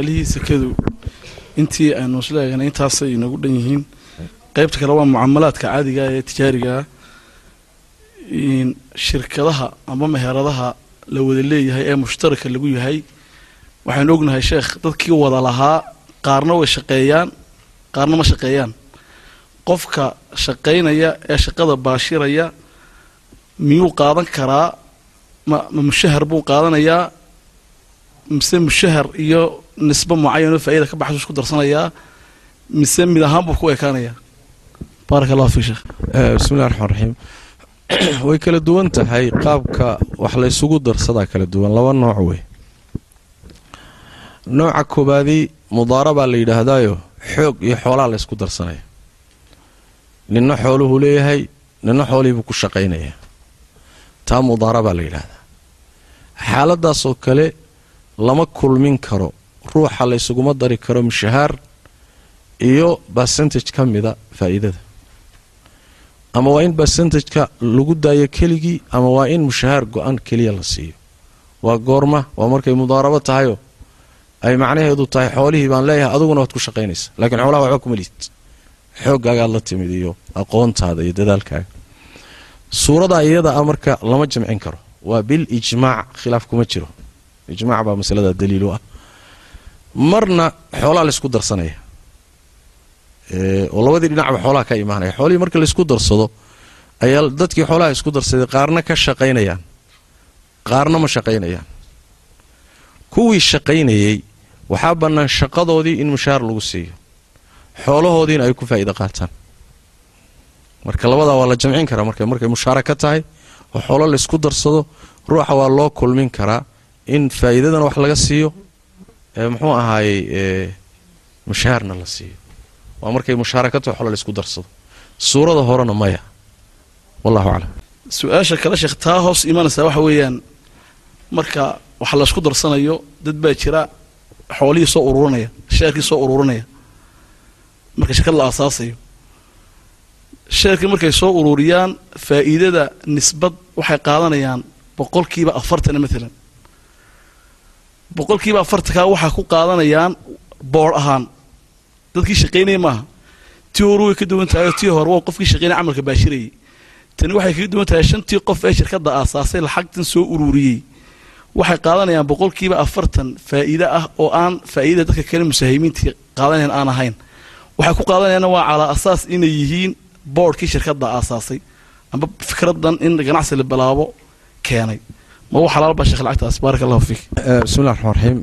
alihii sekadu intii aynu isla eeganay intaasay inagu dhan yihiin. Qaybta kale waa mucaamalaadka caadiga ee tijaarigaa shirkadaha ama meheradaha la wada leeyahay ee mushtaraka lagu yahay. Waxaynu ognahay sheekh dadkii wada lahaa qaarna way shaqeeyaan qaarna ma shaqeeyaan. Qofka shaqaynaya ee shaqada baashiraya miyuu qaadan karaa? Ma mushahar buu qaadanayaa mise mushahar iyo nisbo mucayan oo ka baxsu isku darsanayaa mise mid ahaan buu ku ekaanayaa baaraka allahu sheekh. Bismillahi raxmaan raxiim way kala duwan tahay qaabka wax la ysugu darsadaa kala duwan. Laba nooc wey. Nooca koobaadii mudaarabaa la yidhaahdaayo xoog iyo xoolaa la ysku darsanaya ninna xooluhuu leeyahay ninna xoolihiibuu ku shaqaynayaa taa mudaarabaa la yidhaahdaa. Xaaladaasoo kale lama kulmin karo ruuxa la ysuguma dari karo mushahaar iyo barsentage ka mida faa'iidada. Ama waa in barsentajka lagu daayo keligii ama waa in mushahaar go-an keliya la siiyo. Waa goorma waa markay mudaarabo tahayoo ay macnaheedu tahay xoolihii baan leeyahay aduguna waad ku shaqaynaysa. Laakiin xoolaha waxba kuma lihid xooggaagaad la timid iyo aqoontaada iyo dadaalkaaga. Suuradaa iyada a marka lama jamcin karo. Waa bil ijmaac khilaaf kuma jiro ijmaac baa masalada daliil u ah. Marna xoolaa laysku darsanaya. Oo labadii dhinacba xoolaha ka imaanaya. Xoolihii marka laysku darsado ayaa dadkii xoolaha isku darsaday qaarna ka shaqaynayaan. Qaarna ma shaqaynayaan. Kuwii shaqaynayey waxaa bannaan shaqadoodii in mushaahar lagu siiyo. Xoolahoodiina ay ku faa'iida qaataan. Marka labadaa waa la jamcin karaa marka markay mushaaraka tahay oo xoolo laysku darsado ruuxa waa loo kulmin karaa in faa'iidadana wax laga siiyo muxuu ahaayey mushaharna la siiyo. Waa markay mushaaraka tahay xoolo laysku darsado. Suurada horena maya. Wallahu aclam. Su'aasha kale sheekh taa hoos imanaysaa waxa weeyaan marka wax laysku darsanayo dad baa jira xoolihii soo ururinaya sheerkii soo ururinaya. Marka shirkad la aasaasayo. Sheerkii markay soo ururiyaan faa'iidada nisbad waxay qaadanayaan boqolkiiba afartana maalan boqolkiiba afartankaa waxaa ku qaadanayaan boor ahaan. Dadkii shaqaynaya maaha. Tii horu way ka duwan tahay tii hore waa qofkii shaqaynaya camalka baashirayay tani waxay kaga duwan tahay shantii qof ee shirkadda aasaasay lacagtan soo ururiyey. Waxay qaadanayaan boqolkiiba afartan faa'iide ah oo aan faa'iidada dadka kale musahimiintii qaadanayan aan ahayn. Waxay ku qaadanayaana waa calaa asaas inay yihiin boordkii shirkadda aasaasay. Amba fikradan in ganacsi la bilaabo keenay ma u xalaalba sheekh lacagtaas? Baaraka allahu fiik bismillahi raxmaan raxiim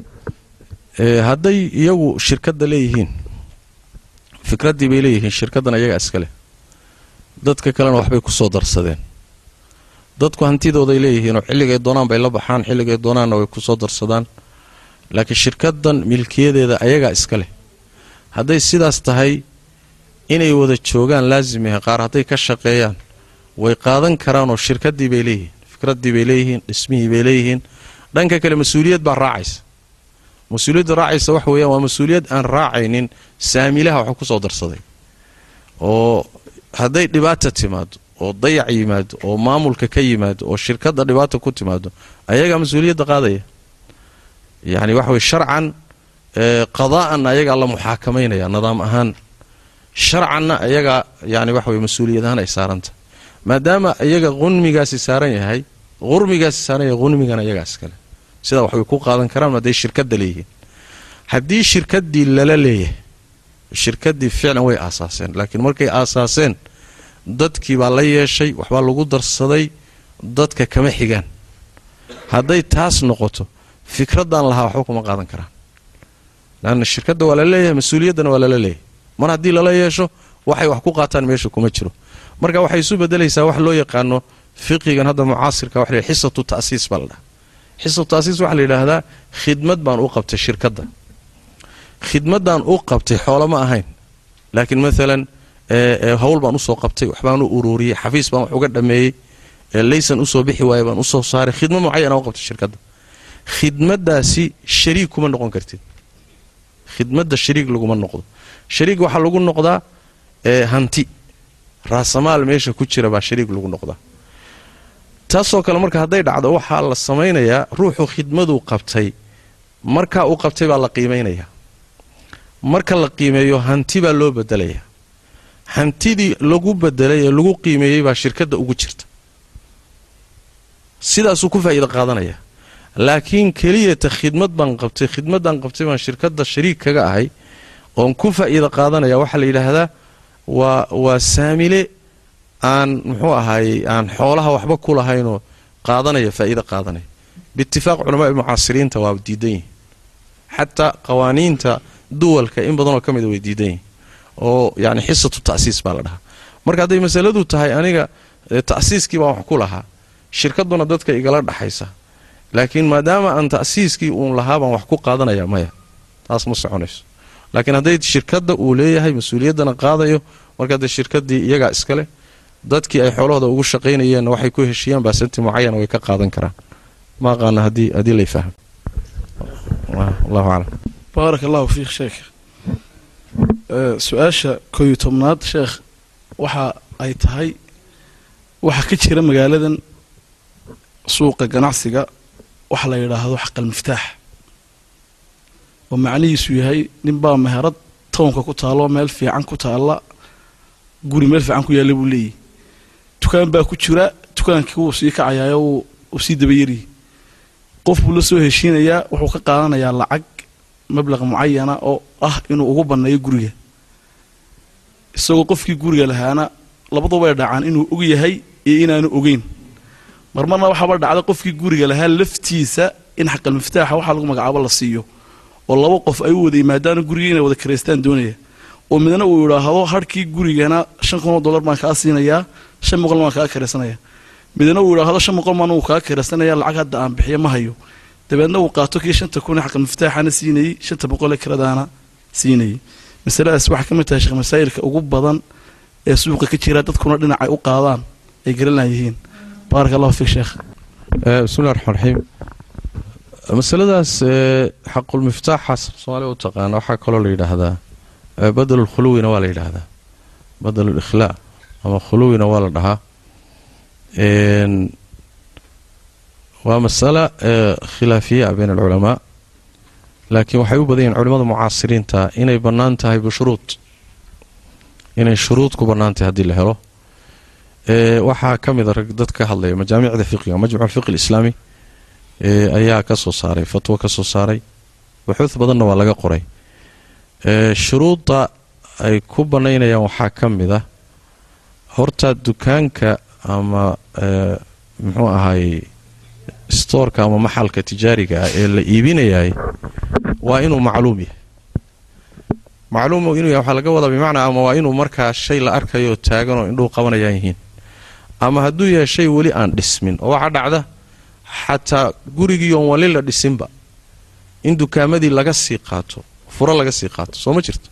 hadday iyagu shirkadda leeyihiin fikraddii bay leeyihiin shirkaddan ayaga iska leh. Dadka kalena waxbay ku soo darsadeen. Dadku hantidooday leeyihiinoo xilligay doonaan bay la baxaan xilligay doonaanna way ku soo darsadaan. Laakiin shirkaddan milkiyadeeda ayagaa iska leh. Hadday sidaas tahay inay wada joogaan laasim yahay qaar hadday ka shaqeeyaan way qaadan karaanoo shirkaddii bay leeyihiin fikraddii bay leeyihiin dhismihii bay leeyihiin. Dhanka kale mas'uuliyad baa raacaysa. Mas'uuliyadda raacaysa waxa weeyaan waa mas'uuliyad aan raacaynin saamilaha waxa ku soo darsaday. Oo hadday dhibaata timaado oo dayac yimaado oo maamulka ka yimaado oo shirkadda dhibaata ku timaado ayagaa mas'uuliyadda qaadaya. Yacni waxa weye sharcan qadaa'anna ayagaa la muxaakamaynaya nidaam ahaan. Sharcanna ayagaa yani waxa weye mas'uuliyad ahaan ay saaranta maadaama iyaga qunmigaasi saaran yahay qurmigaasi saaran yahay qunmigana ayagaa iskale sidaa waxbay ku qaadan karaan hadday shirkadda leeyihiin. Haddii shirkaddii lala leeyahay shirkaddii ficlan way aasaaseen laakiin markay aasaaseen dadkii baa la yeeshay waxbaa lagu darsaday dadka kama xigaan. Hadday taas noqoto fikraddan lahaa waxba kuma qaadan karaan. Laanna shirkadda waa lala leeyahay mas'uuliyaddana waa lala leeyahay. Mar haddii lala yeesho waxay wax ku qaataan meesha kuma jiro marka waxay isu bedelaysaa wax loo yaqaano fiqigan hadda mucaasirka waxa la xisatu ta'siis baa la xisatu ta'siis waxaa la yidhaahdaa khidmad baan u qabtay shirkadda. Khidmaddaan u qabtay xoolo ma ahayn laakiin maalan hawl baan u soo qabtay waxbaan u ururiyey xafiis baan wax uga dhameeyey laysan u soo bixi waaye baan u soo saaray. Khidmad mucayana u qabtay shirkadda. Khidmaddaasi shariig kuma noqon kartid. Khidmadda shariig laguma noqdo. Shariig waxaa lagu noqdaa hanti raasamaal meesha ku jira baa shariig lagu noqdaa. Taasoo kale marka hadday dhacdo waxaa la samaynayaa ruuxu khidmaduu qabtay. Markaa uu qabtay baa la qiimaynaya marka la qiimeeyo hanti baa loo bedelaya hantidii lagu bedelay ee lagu qiimeeyey baa shirkadda ugu jirta. Sidaasuu ku faa'iida qaadanaya. Laakiin keliyata khidmad baan qabtay khidmaddaan qabtay baan shirkadda shariik kaga ahay oon ku faa'iida qaadanaya waxaa la yidhaahdaa waa waa saamile aan muxuu ahaayey aan xoolaha waxba ku lahaynoo qaadanaya faa'iida qaadanaya. Biitifaaq culamaai mucaasiriinta waa diidan yihiin xataa qawaaniinta duwalka in badanoo ka mida way diidan yihiin oo yani xisatu ta'siis baa la dhahaa. Marka hadday masaladu tahay aniga ta'siiskii baan wax ku lahaa. Shirkadduna dadka igala dhaxaysa. Laakiin maadaama aan ta'siiskii uun lahaa baan wax ku qaadanaya maya. Taas ma soconayso laakiin hadday shirkadda uu leeyahay mas'uuliyaddana qaadayo marka dee shirkaddii iyagaa iskale dadkii ay xoolahooda ugu shaqaynayeenna waxay ku heshiiyaan baasanti mucayana way ka qaadan karaan. Ma aqaana haddii haddii lay fahmo allahu aclam. Baaraka allahu fiik sheekh su'aasha kooyo tobnaad sheekh waxa ay tahay waxaa ka jira magaaladan suuqa ganacsiga waxa la yidhaahdo xaqal miftaax oo macnihiisu yahay ninbaa meherad townka ku taalo meel fiican ku taalla guri meel fiican ku yaalla buu leeyahy dukaan baa ku jira dukaankii wuu sii kacayaayo uu sii dabayariyey qof buu la soo heshiinayaa wuxuu ka qaadanayaa lacag mablaq mucayana oo ah inuu ugu banneeyo guriga. Isagoo qofkii guriga lahaana labadu way dhacaan inuu og yahay iyo inaanu ogeyn. Marmarna waxaaba dhacda qofkii guriga lahaa laftiisa in xaqal miftaaxa waxaa lagu magacaabo la siiyo oo laba qof ay u wada yimaadaan guriga inay wada karaystaan doonaya. Oo midna uu idhaahdo harkii gurigana shan kun oo dollar baan kaa siinayaa shan boqol baan kaa karaysanaya. Midna uu idhaahdo shan boqol baan uu kaa karaysanaya lacag hadda aan bixiyo ma hayo. Dabeedna uu qaato kii shanta kun ee xaqal miftaaxana siinayey shanta boqol ee kiradaana siinayey masaladaas waxay ka mid tahay sheekh masaa'ilka ugu badan ee suuqa ka jira dadkuna dhinacay u qaadaan ay garanlan yihiin. Baaraka allahu fiik sheekh. Bismillahi raxmaan raxiim masaladaas xaqulmiftaaxaas soomaaliya u taqaana waxaa kaloo la yidhaahdaa badalulkhuluwina waa la yidhaahdaa. Badalulkhlaa ama khuluwina waa la dhahaa. Waa masala khilaafiya bayna alculamaa. Laakiin waxay u badan yihiin culimada mucaasiriinta inay bannaan tahay bishuruud inay shuruud ku bannaan tahay haddii la helo. Waxaa ka mida rag dad ka hadlaya majaamicda fiqiga majmuc alfiqi alislaami ayaa ka soo saaray fatwo ka soo saaray. Buxuud badanna waa laga qoray. Shuruudda ay ku bannaynayaan waxaa ka mid ah horta dukaanka ama muxuu ahaayey stoorka ama maxalka tijaariga ah ee la iibinayaay waa inuu macluum yahay. Macluum inuu yahay waxaa laga wadaa bimacnaa ama waa inuu markaa shay la arkayo taagan oo indhuhu qabanayaan yihiin ama hadduu yahay shay weli aan dhismin oo waxaa dhacda xataa gurigii wali la dhisinba. In dukaamadii laga sii qaato furo laga sii qaato soo ma jirto?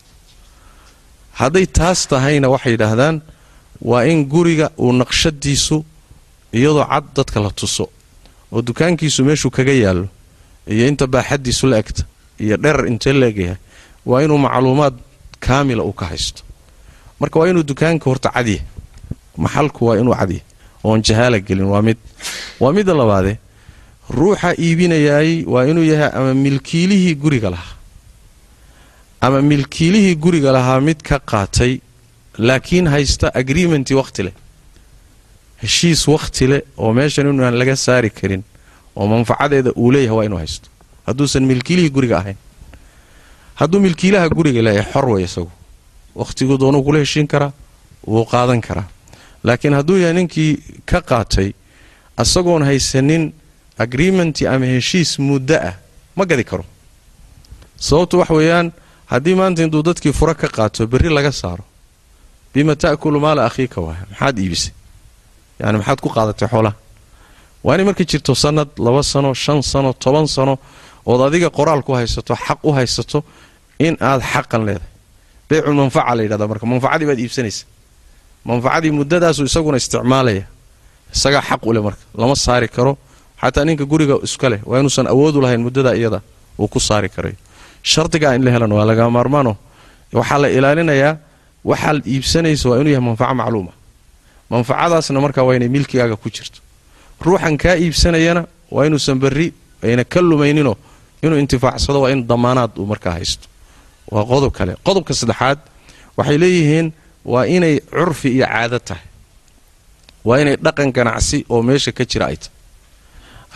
Hadday taas tahayna waxay yidhaahdaan waa in guriga uu naqshadiisu iyadoo cad dadka la tuso oo dukaankiisu meeshuu kaga yaallo iyo inta baaxaddiisu la egta iyo dherar intee la egyahay waa inuu macluumaad kaamila uu ka haysto. Marka waa inuu dukaanka horta cadya maxalku waa inuu cadya oon jahaala gelin waa mid. Waa midda labaade ruuxa iibinayaay waa inuu yahay ama milkiilihii guriga lahaa. Ama milkiilihii guriga lahaa mid ka qaatay laakiin haysta agreementi wakhti leh. Heshiis wakhti leh oo meeshan inuaan laga saari karin oo manfacadeeda uu leeyahay waa inuu haysto. Hadduusan milkiilihii guriga ahayn. Hadduu milkiilaha guriga leeyahay xor way isagu wakhtiguu doonuu kula heshiin karaa wuu qaadan karaa. Laakiin hadduu yahay ninkii ka qaatay asagoon haysanin agreementi ama heshiis muddo ah ma gadi karo. Sababtu wax weeyaan haddii maanta intuu dadkii furo ka qaato berri laga saaro. Bima ta'kulu maala akhiika waaya maxaad iibisay? Yani maxaad ku qaadatay xoolaha waa inay markay jirto sanad laba sano shan sano toban sano ood adiga qoraal ku haysato xaq u haysato in aad xaqan leedahay. Beycul manfaca la yidhahda marka manfacadii baad iibsanaysa. Manfacadii muddadaasuu isaguna isticmaalaya. Isagaa xaq u leh marka lama saari karo xataa ninka guriga iska leh waa inuusan awoodu lahayn muddada iyada uu ku saari karayo shardigaa in la helan waa laga maarmaano. Waxaa la ilaalinayaa waxaad iibsanaysa waa inuu yahay manfaco macluuma. Manfacadaasna markaa waa inay milkigaaga ku jirto. Ruuxan kaa iibsanayana waa inuusan berri ayna ka lumayninoo inuu intifaacsado waa in damaanaad uu markaa haysto. Waa qodob kale. Qodobka saddexaad waxay leeyihiin waa inay curfi iyo caado tahay. Waa inay dhaqan ganacsi oo meesha ka jira ay tahay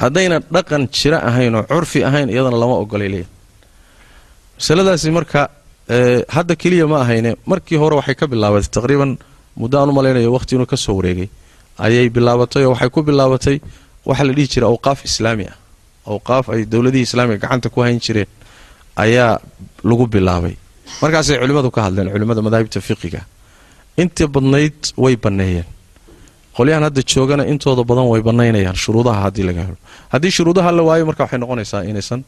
haddayna dhaqan jira ahayn oo curfi ahayn iyadana lama ogolay masaladaasi marka hadda keliya ma ahayne markii hore waxay ka bilaabatay taqriiban muddo aan u malaynayo waqhti inuu ka soo wareegay ayay bilaabatay oo waxay ku bilaabatay waxa la dhihi jiray awqaaf islaami ah. Awqaaf ay dowladihii islaamiga gacanta ku hayn jireen ayaa lagu bilaabay. Markaasay culimmadu ka hadleen culimmada madaahibta fiqiga. Intii badnayd way banneeyeen qolyahan hadda joogana intooda badan way bannaynayaan shuruudaha haddii laga helo. Haddii shuruudaha la waayo marka waxay noqonaysaa inaysan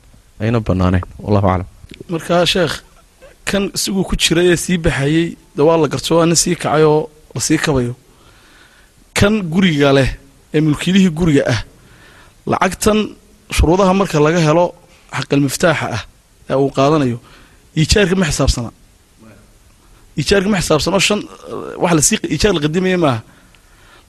ayna bannaanayn. Wallahu aclam. Markaa sheekh kan isiguu ku jiray ee sii baxayey de waa la garto waa nin sii kacay oo la sii kabayo. Kan guriga leh ee mulkiilihii guriga ah lacagtan shuruudaha marka laga helo xaqal miftaaxa ah ee uu qaadanayo iijaarka ma xisaabsana. Iijaarka ma xisaabsano shan wax la sii iijaar la qadimaya maaha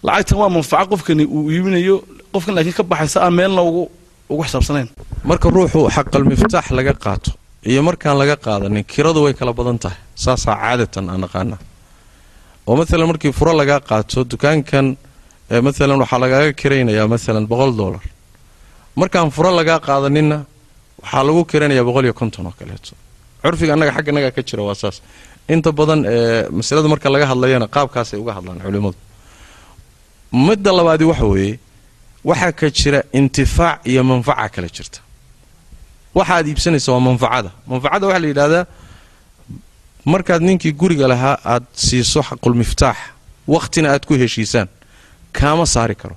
lacagtan waa manfaco qofkani uu iibinayo qofkan laakiin ka baxaysa aan meelna ugu xisaabsanayn. Marka ruuxu xaqal laga qaato iyo markaan laga qaadanin kiradu way kala badan tahay saasaa caadatan aan naqaana oo maalan markii furo lagaa qaato dukaankan maalan waxaa lagaaga kiraynayaa maalan boqol dollar. Markaan furo lagaa qaadaninna waxaa lagu kiraynayaa boqol iyo konton oo kaleeto. Curfiga annaga xagga nagaa ka jira waa saas. Inta badan ee masalada marka laga hadlayana qaabkaasay uga hadlaan culimmadu midda labaadi waxa weeye waxaa ka jira intifaac iyo manfaca kala jirta. Waxa aad iibsanaysa waa manfacada. Manfacada waxaa la yidhahdaa markaad ninkii guriga lahaa aad siiso xaqulmiftaax wakhtina aad ku heshiisaan kaama saari karo.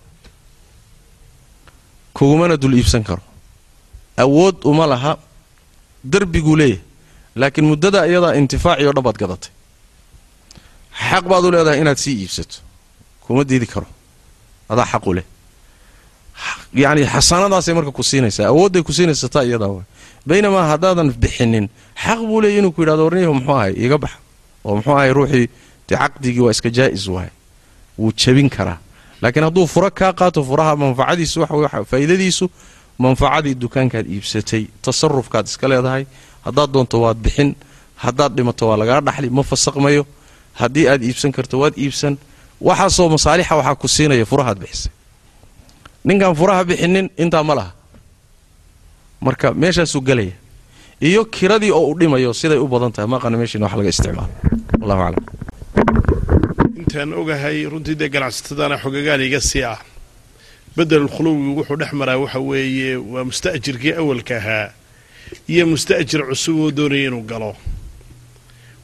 Kugumana dul iibsan karo. Awood uma laha darbiguu leeyahay laakiin muddada iyadaa intifaaciyo dhan baad gadatay. Xaq baad u leedahay inaad sii iibsato. Kuma diidi karo adaa xaq u leh. Yacni xasaanadaasay marka ku siinaysaa awoodday ku siinaysataa iyadaa waay baynamaa haddaadan bixinin xaq buu leeyay inuu ku yidhahdo warniyahu muxuu ahay iga bax oo muxuu ahay ruuxii dee waa iska jaa'is waay wuu jabin karaa. Laakiin hadduu furo kaa qaato furaha manfacadiisu waxa manfacadii dukaankaad iibsatay tasarufkaad iska leedahay haddaad doonto waad bixin haddaad dhimato waa lagaa dhaxli ma fasaqmayo. Haddii aad iibsan karto waad iibsan waxaasoo masaalixa waxaa ku siinaya furahaad bixisay. Ninkaan furaha bixinin intaa ma laha. Marka meeshaasuu gelaya. Iyo kiradii oo u dhimayo siday u badan tahay. Maqana meeshiina wax laga isticmaalo. Wallahu aclam. Intaan ogahay runtii dee ganacsatadana xogagaal iga sii ah. Bedelul khuluwi wuxuu dhex maraa waxa weeye waa musta'jirkii awalka ahaa iyo musta'jir cusub oo doonaya inuu galo.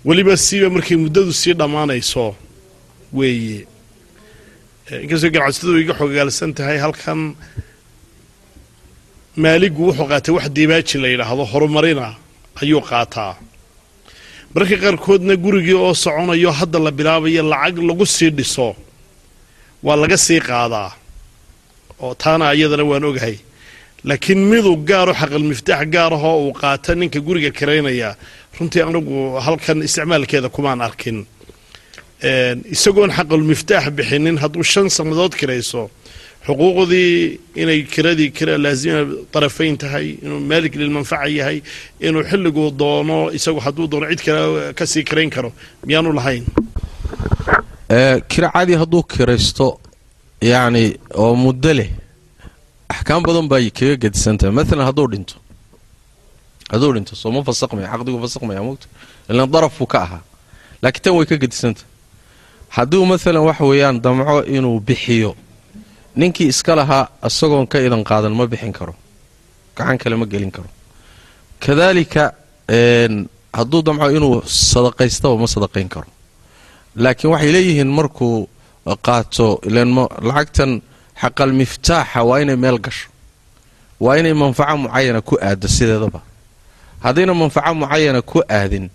Weliba siiba markay muddadu sii dhammaanayso weeye. Inkastoo ganacsatadu iga xogagaalsan tahay halkan maaligu wuxuu qaatay wax diibaaji la yidhaahdo horumarina ayuu qaataa. Mararka qaarkoodna gurigii oo soconayo hadda la bilaabayo lacag lagu sii dhiso waa laga sii qaadaa. Oo taana iyadana waan ogahay. Laakiin miduu gaaro xaqal miftaax gaarahoo uu qaata ninka guriga karaynaya runtii anagu halkan isticmaalkeeda kumaan arkin isagoon xaqal miftaax bixinin hadduu shan sannadood kirayso xuquuqdii inay kiradii kira laazima darafayn tahay inuu maalik lilmanfaca yahay inuu xilliguu doono isagu hadduu doono cid kale ka sii kirayn karo miyaanu lahayn. Kira cadi hadduu kiraysto yacni oo muddo leh axkaam badan bay kaga gedisan tahay maalan hadduu dhinto. Hadduu dhinto soo ma fasaqmaya caqdigu fasaqmaya mogta ilan daraf buu ka ahaa. Laakiin tan way ka gedisantahay hadduu maalan wax weeyaan damco inuu bixiyo ninkii iska lahaa isagoon ka idan qaadan ma bixin karo. Gacan kale ma gelin karo. Kadaalika hadduu damco inuu sadaqaystaba ma sadaqayn karo. Laakiin waxay leeyihiin markuu qaato lacagtan xaqal miftaaxa waa inay meel gasho. Waa inay manfaco mucayana ku aado sideedaba. Haddayna manfaco mucayana ku aadin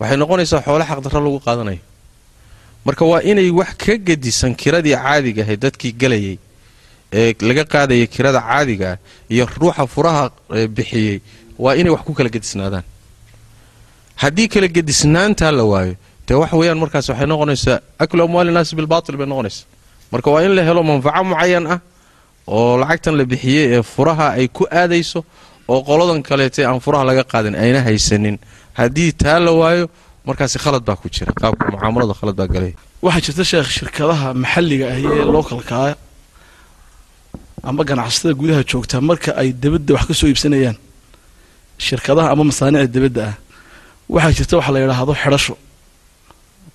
waxay noqonaysaa xoolo xaqdarro lagu qaadanayo marka waa inay wax ka gedisan kiradii caadiga ahayd dadkii gelayay ee laga qaadaya kirada caadigaa iyo ruuxa furaha bixiyey waa inay wax ku kala gedisnaadaan. Haddii kala gedisnaantaa la waayo dee wax weeyaan markaas waxay noqonaysaa aklu amwaali naasi bilbaatil bay noqonaysaa. Marka waa in la helo manfaco mucayan ah oo lacagtan la bixiyey ee furaha ay ku aadayso oo qoladan kaleetay aan furaha laga qaadin ayna haysanin. Haddii taa la waayo markaasi khalad baa ku jira. Qaabka mucaamalada khalad baa galay. Waxaa jirta sheekh shirkadaha maxalliga ahi ee localkaa ama ganacsatada gudaha joogta marka ay debadda wax ka soo iibsanayaan. Shirkadaha ama masaanicda debadda ah. Waxaa jirta waxa la yidhaahdo xidhasho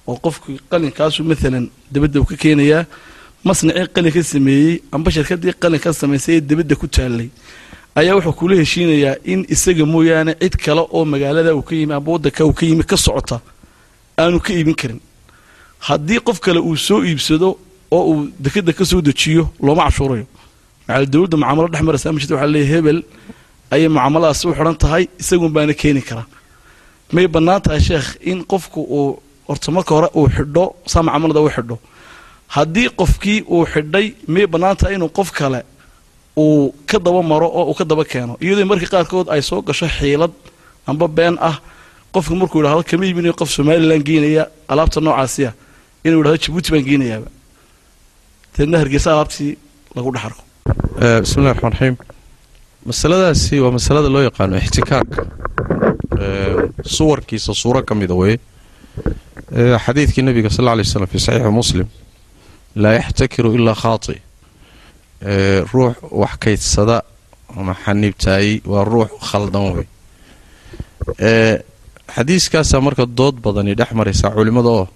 oo qofku qalinkaasu maalan debadda uu ka keenayaa masnacii qalin ka sameeyey amba shirkadii qalin ka samaysay ee debadda ku taallay ayaa wuxuu kula heshiinayaa in isaga mooyaane cid kale oo magaalada uu ka yimi amba waddanka uu ka yimi ka socota aanu ka iibin karin. Haddii qof kale uu soo iibsado oo uu dekeda ka soo dejiyo looma cashuurayo maxaa dowladda mucaamalo dhex maraysa ama jirta waxa leeyahay hebel ayay mucaamaladaasi u xidhan tahay isagun baana keeni karaa. May bannaan tahay sheekh in qofku uu horta marka hore uu xidho saa mucaamalada u xidho. Haddii qofkii uu xidhay may bannaan tahay inuu qof kale uu ka daba maro oo uu ka daba keeno. Iyadoo markii qaarkood ay soo gasho xiilad amba been ah qofku markuu yidhahdo kama iibinayo qof somalilan geynaya alaabta noocaasiya inuu yidhahdo jabuuti baan geynayaaba deedna hargeysa alaabtii lagu dhex arko bismillahi raxmaan raxiim masaladaasi waa masalada loo yaqaano ixtikaarka suwarkiisa suuro ka mida weye xadiidkii nabiga sal lla lay slam fi saxiixi muslim laa yaxtakiru ilaa khaati ruux wax kaydsada ama xaniibtaayey waa ruux khaldan wey. Xadiiskaasaa marka dood badani dhex maraysaa culimmada oo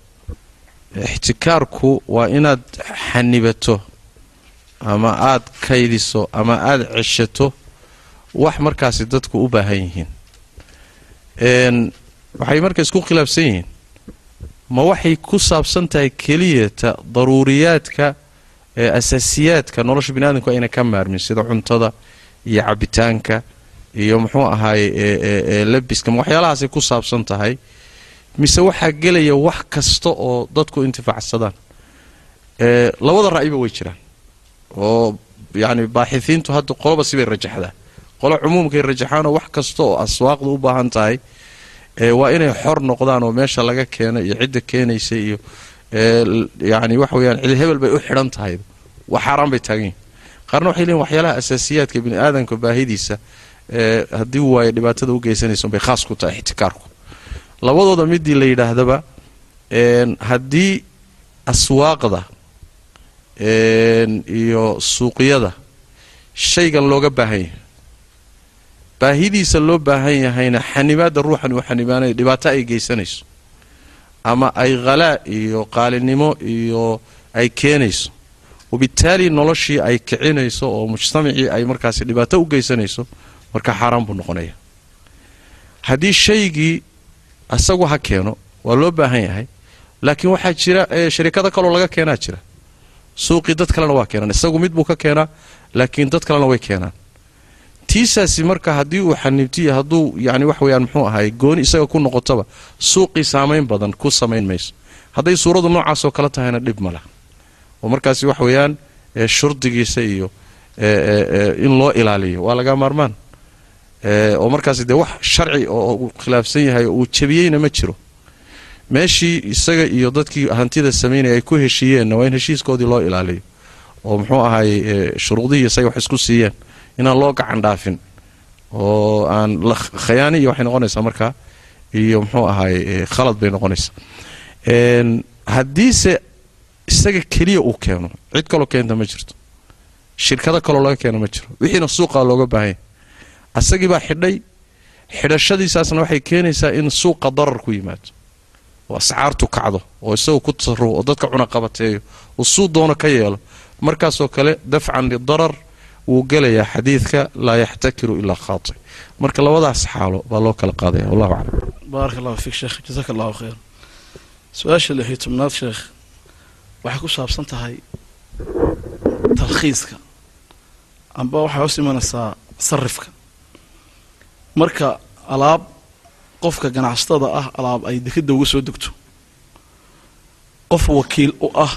ixtikaarku waa inaad xanibato ama aad kaydiso ama aad ceshato wax markaasi dadku u baahan yihiin. Waxay marka isku khilaafsan yihiin. Ma waxay ku saabsan tahay keliyata daruuriyaadka asaasiyaadka nolosha bini aadamku ayna ka maarmin sida cuntada iyo cabitaanka iyo muxuu ahaaye labiska waxyaalahaasay ku saabsan tahay mise waxaa gelaya wax kasta oo dadku intifaacsadaan. Labada ra'yiba way jiraan oo yacni baaxihiintu hadda qoloba sibay rajaxdaa. Qolo cumuumkay rajaxaanoo wax kasta oo aswaaqdu u baahan tahay waa inay xor noqdaan oo meesha laga keeno iyo cidda keenaysa iyo yani waxa weyaan hebel bay u xidhan tahay. Xaaraan bay taagan yihiin qaarna waxay leeyiin waxyaalaha asaasiyaadka bini aadamka baahidiisa haddii waayo dhibaatada u geysanaysa bay khaas ku tahay ixtikaarku. Labadooda midii la yidhaahdaba haddii aswaaqda iyo suuqyada shaygan looga baahan yahay baahidiisa loo baahan yahayna xanibaadda ruuxan uu xanibaanayo dhibaato ay geysanayso ama ay khalaa iyo qaalinimo iyo ay keenayso. Wabittaali noloshii ay kicinayso oo mujtamacii ay markaasi dhibaato u geysanayso marka xaaraan buu noqonaya. Haddii shaygii asagu ha keeno waa loo baahan yahay laakiin waxaa jira sharikado kaloo laga keenaa jira. Suuqii dad kalena waa keenaan. Isagu mid buu ka keenaa laakiin dad kalena way keenaan tiisaasi marka haddii uu xaniibtiya hadduu yani wax muxuu ahay gooni isaga ku noqotaba suuqii saamayn badan ku samayn mayso. Hadday suuradu noocaasoo kale tahayna dhib ma laha. Oo markaasi wax weeyaan shurdigiisa iyo in loo ilaaliyo. Waa laga maarmaan. Oo markaasi dee wax sharci oo uu khilaafsan yahay oo uu jebiyeyna ma jiro. Meeshii isaga iyo dadkii hantida samaynaya ay ku heshiiyeenna waa in heshiiskoodii loo ilaaliyo. Oo muxuu ahaay shuruudihii isaga wax isku siiyeen inaan loo gacan dhaafin oo aan khayaani iyo waxay noqonaysaa markaa iyo muxuu ahaay khalad bay noqonaysaa. Haddiise isaga keliya uu keeno cid kaloo keenta ma jirto. Shirkado kaloo laga keeno ma jiro. Wixiina suuqa looga baahanya asagii baa xidhay xidhashadiisaasna waxay keenaysaa in suuqa darar ku yimaado. Oo ascaartu kacdo oo isaga ku tasarufo oo dadka cunaqabateeyo uu suu doono ka yeelo. Markaasoo kale dafcan lidarar wuu gelayaa xadiidka laa yaxtakiru ilaa khaati. Marka labadaas xaalo baa loo kala qaadaya wallahu aclam. Baaraka allahu fiik sheekh jasaaka allahu khayr. Su'aasha lixiyo tobnaad sheekh waxay ku saabsan tahay talkhiiska amba waxay hoos imanaysaa sarifka. Marka alaab qofka ganacsatada ah alaab ay dekeda uga soo degto qof wakiil u ah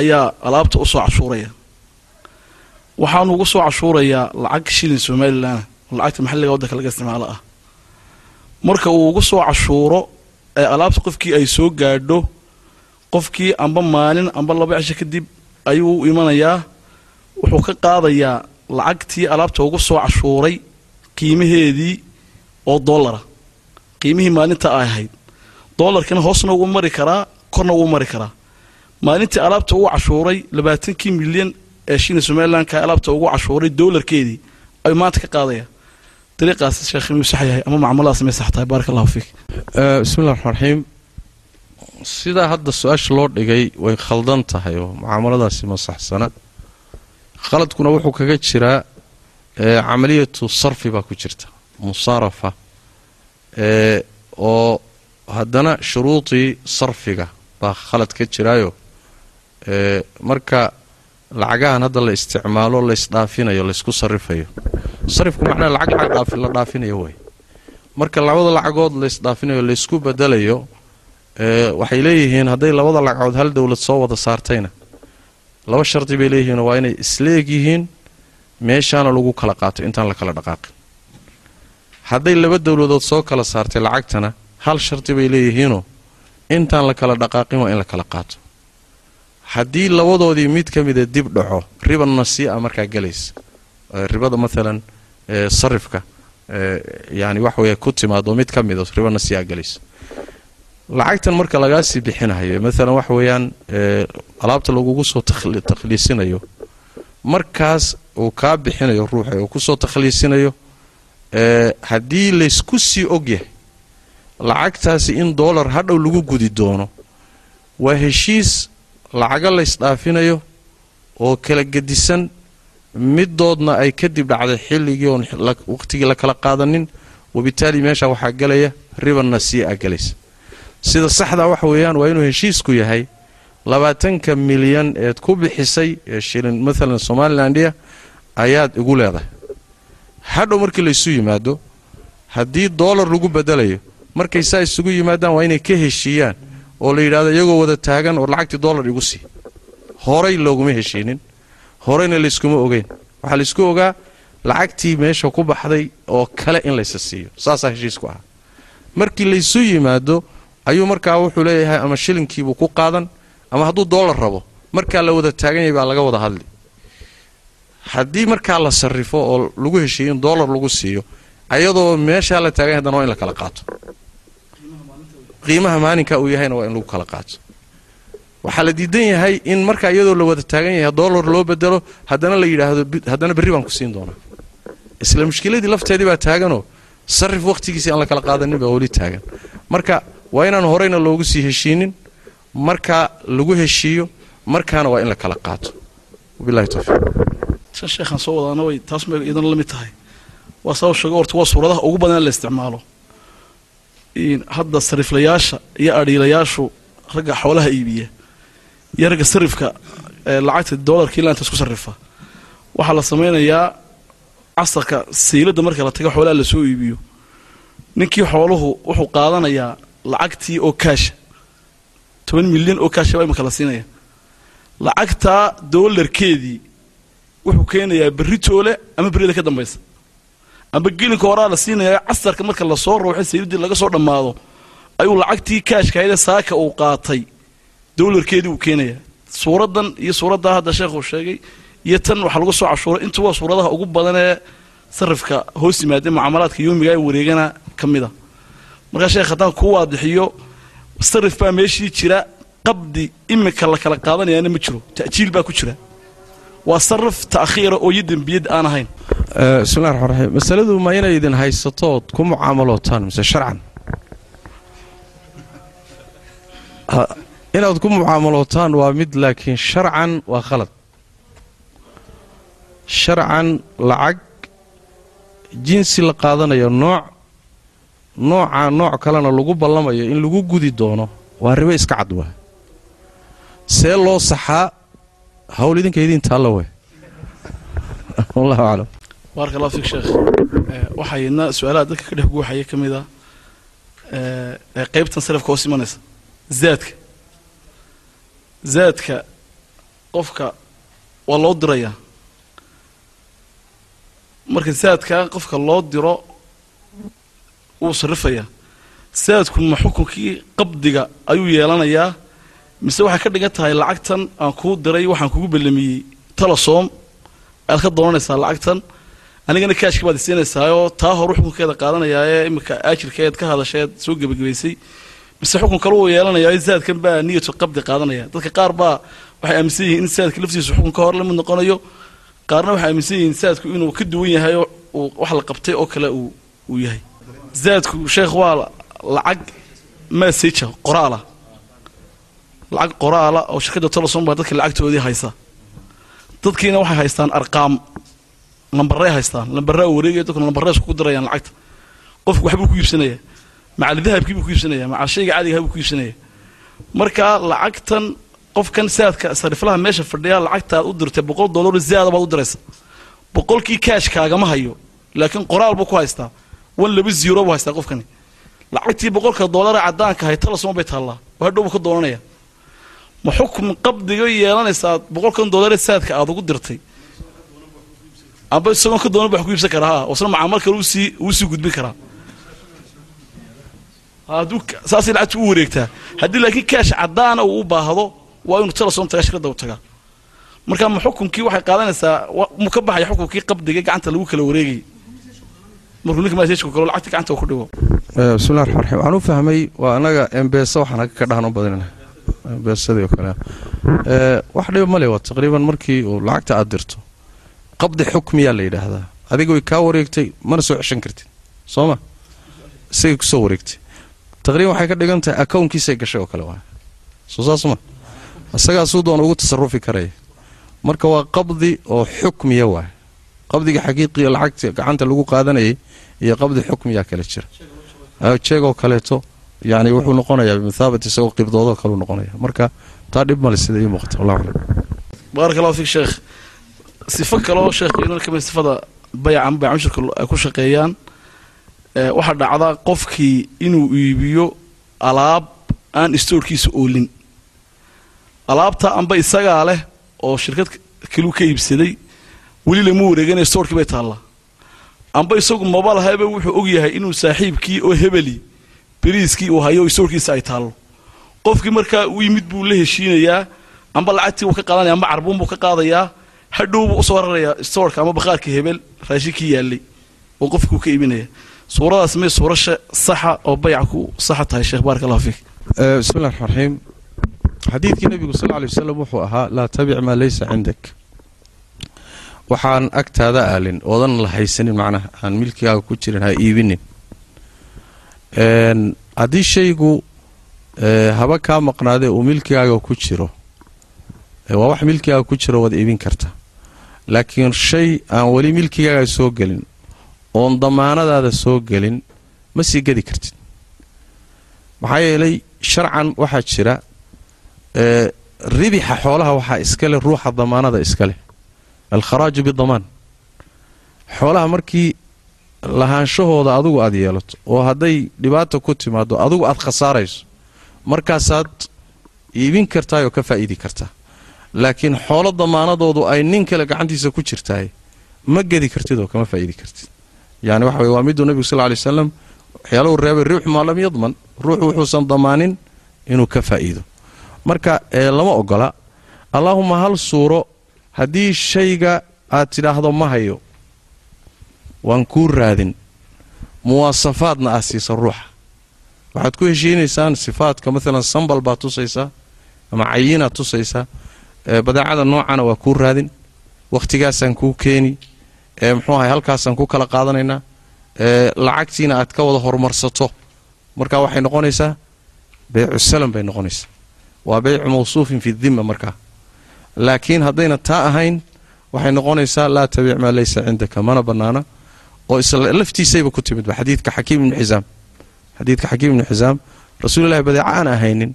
ayaa alaabta u soo cashuuraya waxaanu uga soo cashuurayaa lacag shilin somalilan oo lacagta maxalliga waddanka laga isticmaalo ah. Marka uu uga soo cashuuro ee alaabta qofkii ay soo gaadho qofkii amba maalin amba laba cisho kadib ayuu u imanayaa wuxuu ka qaadayaa lacagtii alaabta uga soo cashuuray qiimaheedii oo doolara qiimihii maalinta ay ahayd. Doolarkina hoosna wuu mari karaa korna wuu mari karaa. Maalintii alaabta ugu cashuuray labaatankii milyan ee shiina somalilanka alaabta ugu cashuuray doolarkeedii ayuu maanta ka qaadaya. Dariiqaas sheekh inuu sax yahay ama macamuladaas may sax tahay baaraka allahu fiik bismillahi raxmaan raxiim sidaa hadda su'aasha loo dhigay way khaldan tahay oo mucaamaladaasi ma saxsana. Khaladkuna wuxuu kaga jiraa camaliyatu sarfi baa ku jirta musaarafa oo haddana shuruudii sarfiga baa khalad ka jiraayo. Marka lacagahan hadda la isticmaalo laysdhaafinayo laysku sarifayo sarifku macnaha lacag la dhaafinayo way. Marka labada lacagood laysdhaafinayo laysku bedelayo waxay leeyihiin hadday labada lacagood hal dowlad soo wada saartayna laba shardi bay leeyihiin waa inay isleeg yihiin meeshaana lagu kala qaato intaan la kala dhaqaaqin. Hadday laba dowladood soo kala saartay lacagtana hal shardi bay leeyihiinoo intaan la kala dhaqaaqin waa in la kala qaato haddii labadoodii mid ka mida dib dhaco riba nasii'a markaa gelaysa ribada maalan sarifka yani wax weeye ku timaado mid ka mida riba nasii'a gelaysa lacagtan marka lagaasii bixinayo maalan wax weeyaan alaabta lagugu soo takhliisinayo markaas uu kaa bixinayo ruuxa uu ku soo takhliisinayo haddii laysku sii ogyahay lacagtaasi in doolar hadhow lagu gudi doono waa heshiis lacago laysdhaafinayo oo kala gedisan midoodna ay kadib dhacday xilligii oon waqhtigii la kala qaadanin wabitaali meesha waxaa gelaya riba nasii'a gelaysa sida saxdaa waxa weeyaan waa inuu heshiisku yahay labaatanka milyan eed ku bixisay ee shilin maalan somalilandia ayaad igu leedahay. Hadhow markii laysu yimaado haddii doolar lagu bedelayo markay saa isugu yimaadaan waa inay ka heshiiyaan oo la yidhahdo iyagoo wada taagan oo lacagtii doolar igu sii. Horay looguma heshiinin. Horeyna layskuma ogeyn. Waxaa laysku ogaa lacagtii meesha ku baxday oo kale in laysa siiyo. Saasaa heshiisku ahaa. Markii laysu yimaado ayuu markaa wuxuu leeyahay ama shilinkiibuu ku qaadan ama hadduu doolar rabo markaa la wada taagan yahay baa laga wada hadli. Haddii markaa la sarrifo oo lagu heshiiyo in doolar lagu siiyo ayadoo meeshaa la taagan yahay haddana waa in la kala qaato qiimaha maalinka uu yahayna waa in lagu kala qaato. Waxaa la diidan yahay in markaa iyadoo la wada taagan yahay doolar loo bedelo haddana la yidhaahdo haddana berri baan ku siin doonaa. Isla mushkiladii lafteedii baa taaganoo sarif wakhtigiisii aan la kala qaadanin baa weli taagan. Marka waa inaan horeyna loogu sii heshiinin markaa lagu heshiiyo markaana waa in la kala qaato. Wabilahi towfiiq sheekhaan soo wadaana way taas may iyadana la mid tahay. Waa sabab sheego horta waa suuradaha ugu badan la isticmaalo hadda sariflayaasha iyo adhiilayaashu ragga xoolaha iibiya iyo ragga sarifka lacagta doolarka ilaa inta isku sarrifa waxaa la samaynayaa casarka sayladda marka la taga xoolaha la soo iibiyo. Ninkii xooluhu wuxuu qaadanayaa lacagtii oo kaasha toban milyan oo kaasha baa imika la siinaya. Lacagtaa doolarkeedii wuxuu keenayaa berri toole ama berrida ka dambaysa amba gelinka horaa la siinaya casarka marka la soo rawxay sayladii laga soo dhammaado ayuu lacagtii kaashkahayde saaka uu qaatay. Doolarkeedii uu keenayaa suuraddan iyo suuraddaa hadda sheekhuu sheegay iyo tan waxaa lagu soo cashuuray. Intu waa suuradaha ugu badan ee sarifka hoos yimaadee mucaamalaadka yoomiga ee wareegana ka mid a markaa sheekh haddaan ku waadixiyo sarif baa meeshii jira qabdi imika la kala qaadanayaana ma jiro. Ta'jiil baa ku jira waa sarif ta'khiira oo iyo dembiyad aan ahayn. Bismillahi raxmaan raxiim masaladu ma inay idin haysatood ku mucaamalootaan mise sharcan? Inaad ku mucaamalootaan waa mid laakiin sharcan waa khalad. Sharcan lacag jinsi la qaadanayo nooc nooca nooc kalena lagu ballamayo in lagu gudi doono waa ribo iska cad waa see loo saxaa hawl idinka idiin taalla way wallahu aclam. Baaraka allah fiik sheekh waxaa yidna su'aalaha dadka ka dhex guuxaya ka mid a ee qaybtan sarifka hoos imanaysa. Zaadka. Zaadka qofka waa loo dirayaa. Marka zaadka qofka loo diro wuu sarrifayaa zaadku ma xukunkii qabdiga ayuu yeelanayaa mise waxay ka dhigan tahay lacagtan aan kuu diray waxaan kugu ballamiyey talasoom aad ka doonanaysaa lacagtan. Anigana kaashka baad isiinaysaayoo taa hor xukunkeeda qaadanayaa ee iminka aajirkeed ka hadasheed soo gebagabaysay mise xukun kale uu yeelanayaa zaadkan baa niyatu qabdi qaadanaya. Dadka qaar baa waxay aaminsan yihiin in saadka laftiisu xukun ka hor la mid noqonayo. Qaarna waxay aaminsan yihiin saadku inuu ka duwan yahay uu wax la qabtay oo kale uu yahay. Zaadku sheekh waa lacag message qoraala lacag qoraala oo shirkadda telesom baa dadka lacagtoodii haysa. Dadkiina waxay haystaan arqaam lambarey haystaan lambaraa wareegaya dadkuna lambarey isku dirayaan lacagta. Qofku waxbuu ku iibsanaya macal dahabkii buu ku iibsanaya macal shayga caadigaha buu ku iibsanaya. Marka lacagtan qofkan saadka sariflaha meesha fadhiya lacagtaad u dirtay boqol dollar ziyaada baad u diraysa. Boqolkii kaashkaagama hayo laakiin qoraal buu ku haystaa. Wan laba zero buu haystaa qofkani. Lacagtii boqolka dollara caddaanka ahay talasuma bay taallaa oo hadhow buu ka doonanaya ma xukun qabdiga yeelanaysaa boqolkan dollar saadka aad ugu dirtay? Amba isagoon ka doonan ba ku iibsan karaa ha isna kale u sii uu sii gudbin karaa saasay lacagtu u wareegtaa. Haddii laakiin kaash caddaana uu u baahdo waa inuu telesom tagaa shirkadda u tagaa marka ma xukunkii waxay qaadanaysaa mu ka baxaya xukunkii qabdiga gacanta lagu kala wareegayay markuu ninka masajku kalo lacagta gacanta uu ku dhigo. Bismillahi raxmaan raxiim waxaan u fahmay waa anaga embeesa waxaan aga ka dhahan u badinana embeesadii oo kale. Wax dhiba male waa taqriiban markii uu lacagta aad dirto qabdi xukmiyaa la yidhaahdaa. Adiga way kaa wareegtay mana soo ceshan kartid. Soo ma? Isagay ku soo wareegtay. Taqriiban waxay ka dhigan tahay akownkiisay gashay oo kale waay soo saas ma? Isagaasuu doona ugu tasarufi karaya marka waa qabdi oo xukmiya waay qabdiga xaqiiqiga lacagta gacanta lagu qaadanayay iyo qabdi xukmiyaa kale jira. Jeegoo kaleeto yani wuxuu noqonayaa bimathaabati isagoo qibdoodoo kaleu noqonaya marka taa dhib male sida ii muuqata allahu fiik sheekh. Sifo kaleoo sheekh iyaduna ka mid sifada bayaca ama baycmushirka ay ku shaqeeyaan waxaa dhacda qofkii inuu iibiyo alaab aan istoorkiisa oolin. Alaabta amba isagaa leh oo shirkad kaliu ka iibsaday weli lama wareegana stoorkii bay taallaa amba isagu maba lahayba wuxuu og yahay inuu saaxiibkii oo hebeli beriiskii uu hayo stoorkiisa ay taallo qofkii markaa u yimid buu la heshiinayaa amba lacagtii wuu ka qaadanaya amba carbuun buu ka qaadayaa hadhow buu u soo rarayaa stoorka ama bakhaarkii hebel raashinkii yaallay oo qofkii uu ka iibinaya suuradaas may suurasha saxa oo bayca ku saxa tahay sheekh baarak allahu fiik bismillahi raxmaan xadiidkii nebigu sal lla wasalam wuxuu ahaa laa tabic maa laysa cindak. Waxaan agtaada aalin oodan la haysanin macnaha aan milkigaaga ku jirin ha iibinin haddii shaygu haba kaa maqnaadee uu milkigaaga ku jiro waa wax milkigaaga ku jiro waad iibin karta laakiin shay aan weli milkigaaga soo gelin oon damaanadaada soo gelin ma sii gedi kartid. Maxaa yeelay sharcan waxaa jira ribixa xoolaha waxaa iska leh ruuxa damaanada iska leh. Alkharaaju bidamaan xoolaha markii lahaanshahooda adugu aad yeelato oo hadday dhibaata ku timaado adugu aad khasaarayso markaasaad iibin kartaayoo ka faa'iidi kartaa. Laakiin xoolo damaanadoodu ay nin kale gacantiisa ku jirtaay ma gedi kartid oo kama faa'iidi kartid. Yani waxa weye waa miduu nebigu sal ly wasalam waxyaalahu reebay riixu maa lam yadman ruuxu wuxuusan damaanin inuu ka faa'iido. Marka lama ogola. Allaahuma hal suuro haddii shayga aad tidhaahdo ma hayo waan kuu raadin. Muwaasafaadna aad siisa ruuxa. Waxaad ku heshiinaysaan sifaadka maalan sambal baad tusaysaa ama cayinaad tusaysaa badeecada noocana waa kuu raadin. Wakhtigaasaan kuu keeni. Muxuu ahay halkaasaan ku kala qaadanaynaa lacagtiina aad ka wada horumarsato marka waxay noqonaysaa beycu salam bay noqonaysaa. Waa beycu mawsuufin fi dimma markaa laakiin haddayna taa ahayn waxay noqonaysaa laa tabic maa laysa cindaka mana bannaana oo laftiisayba ku timidba xadiidka xakiim ibnu xisaam xadiidka xakiim ibnu xisaam rasuulillahi badeeca aan ahaynin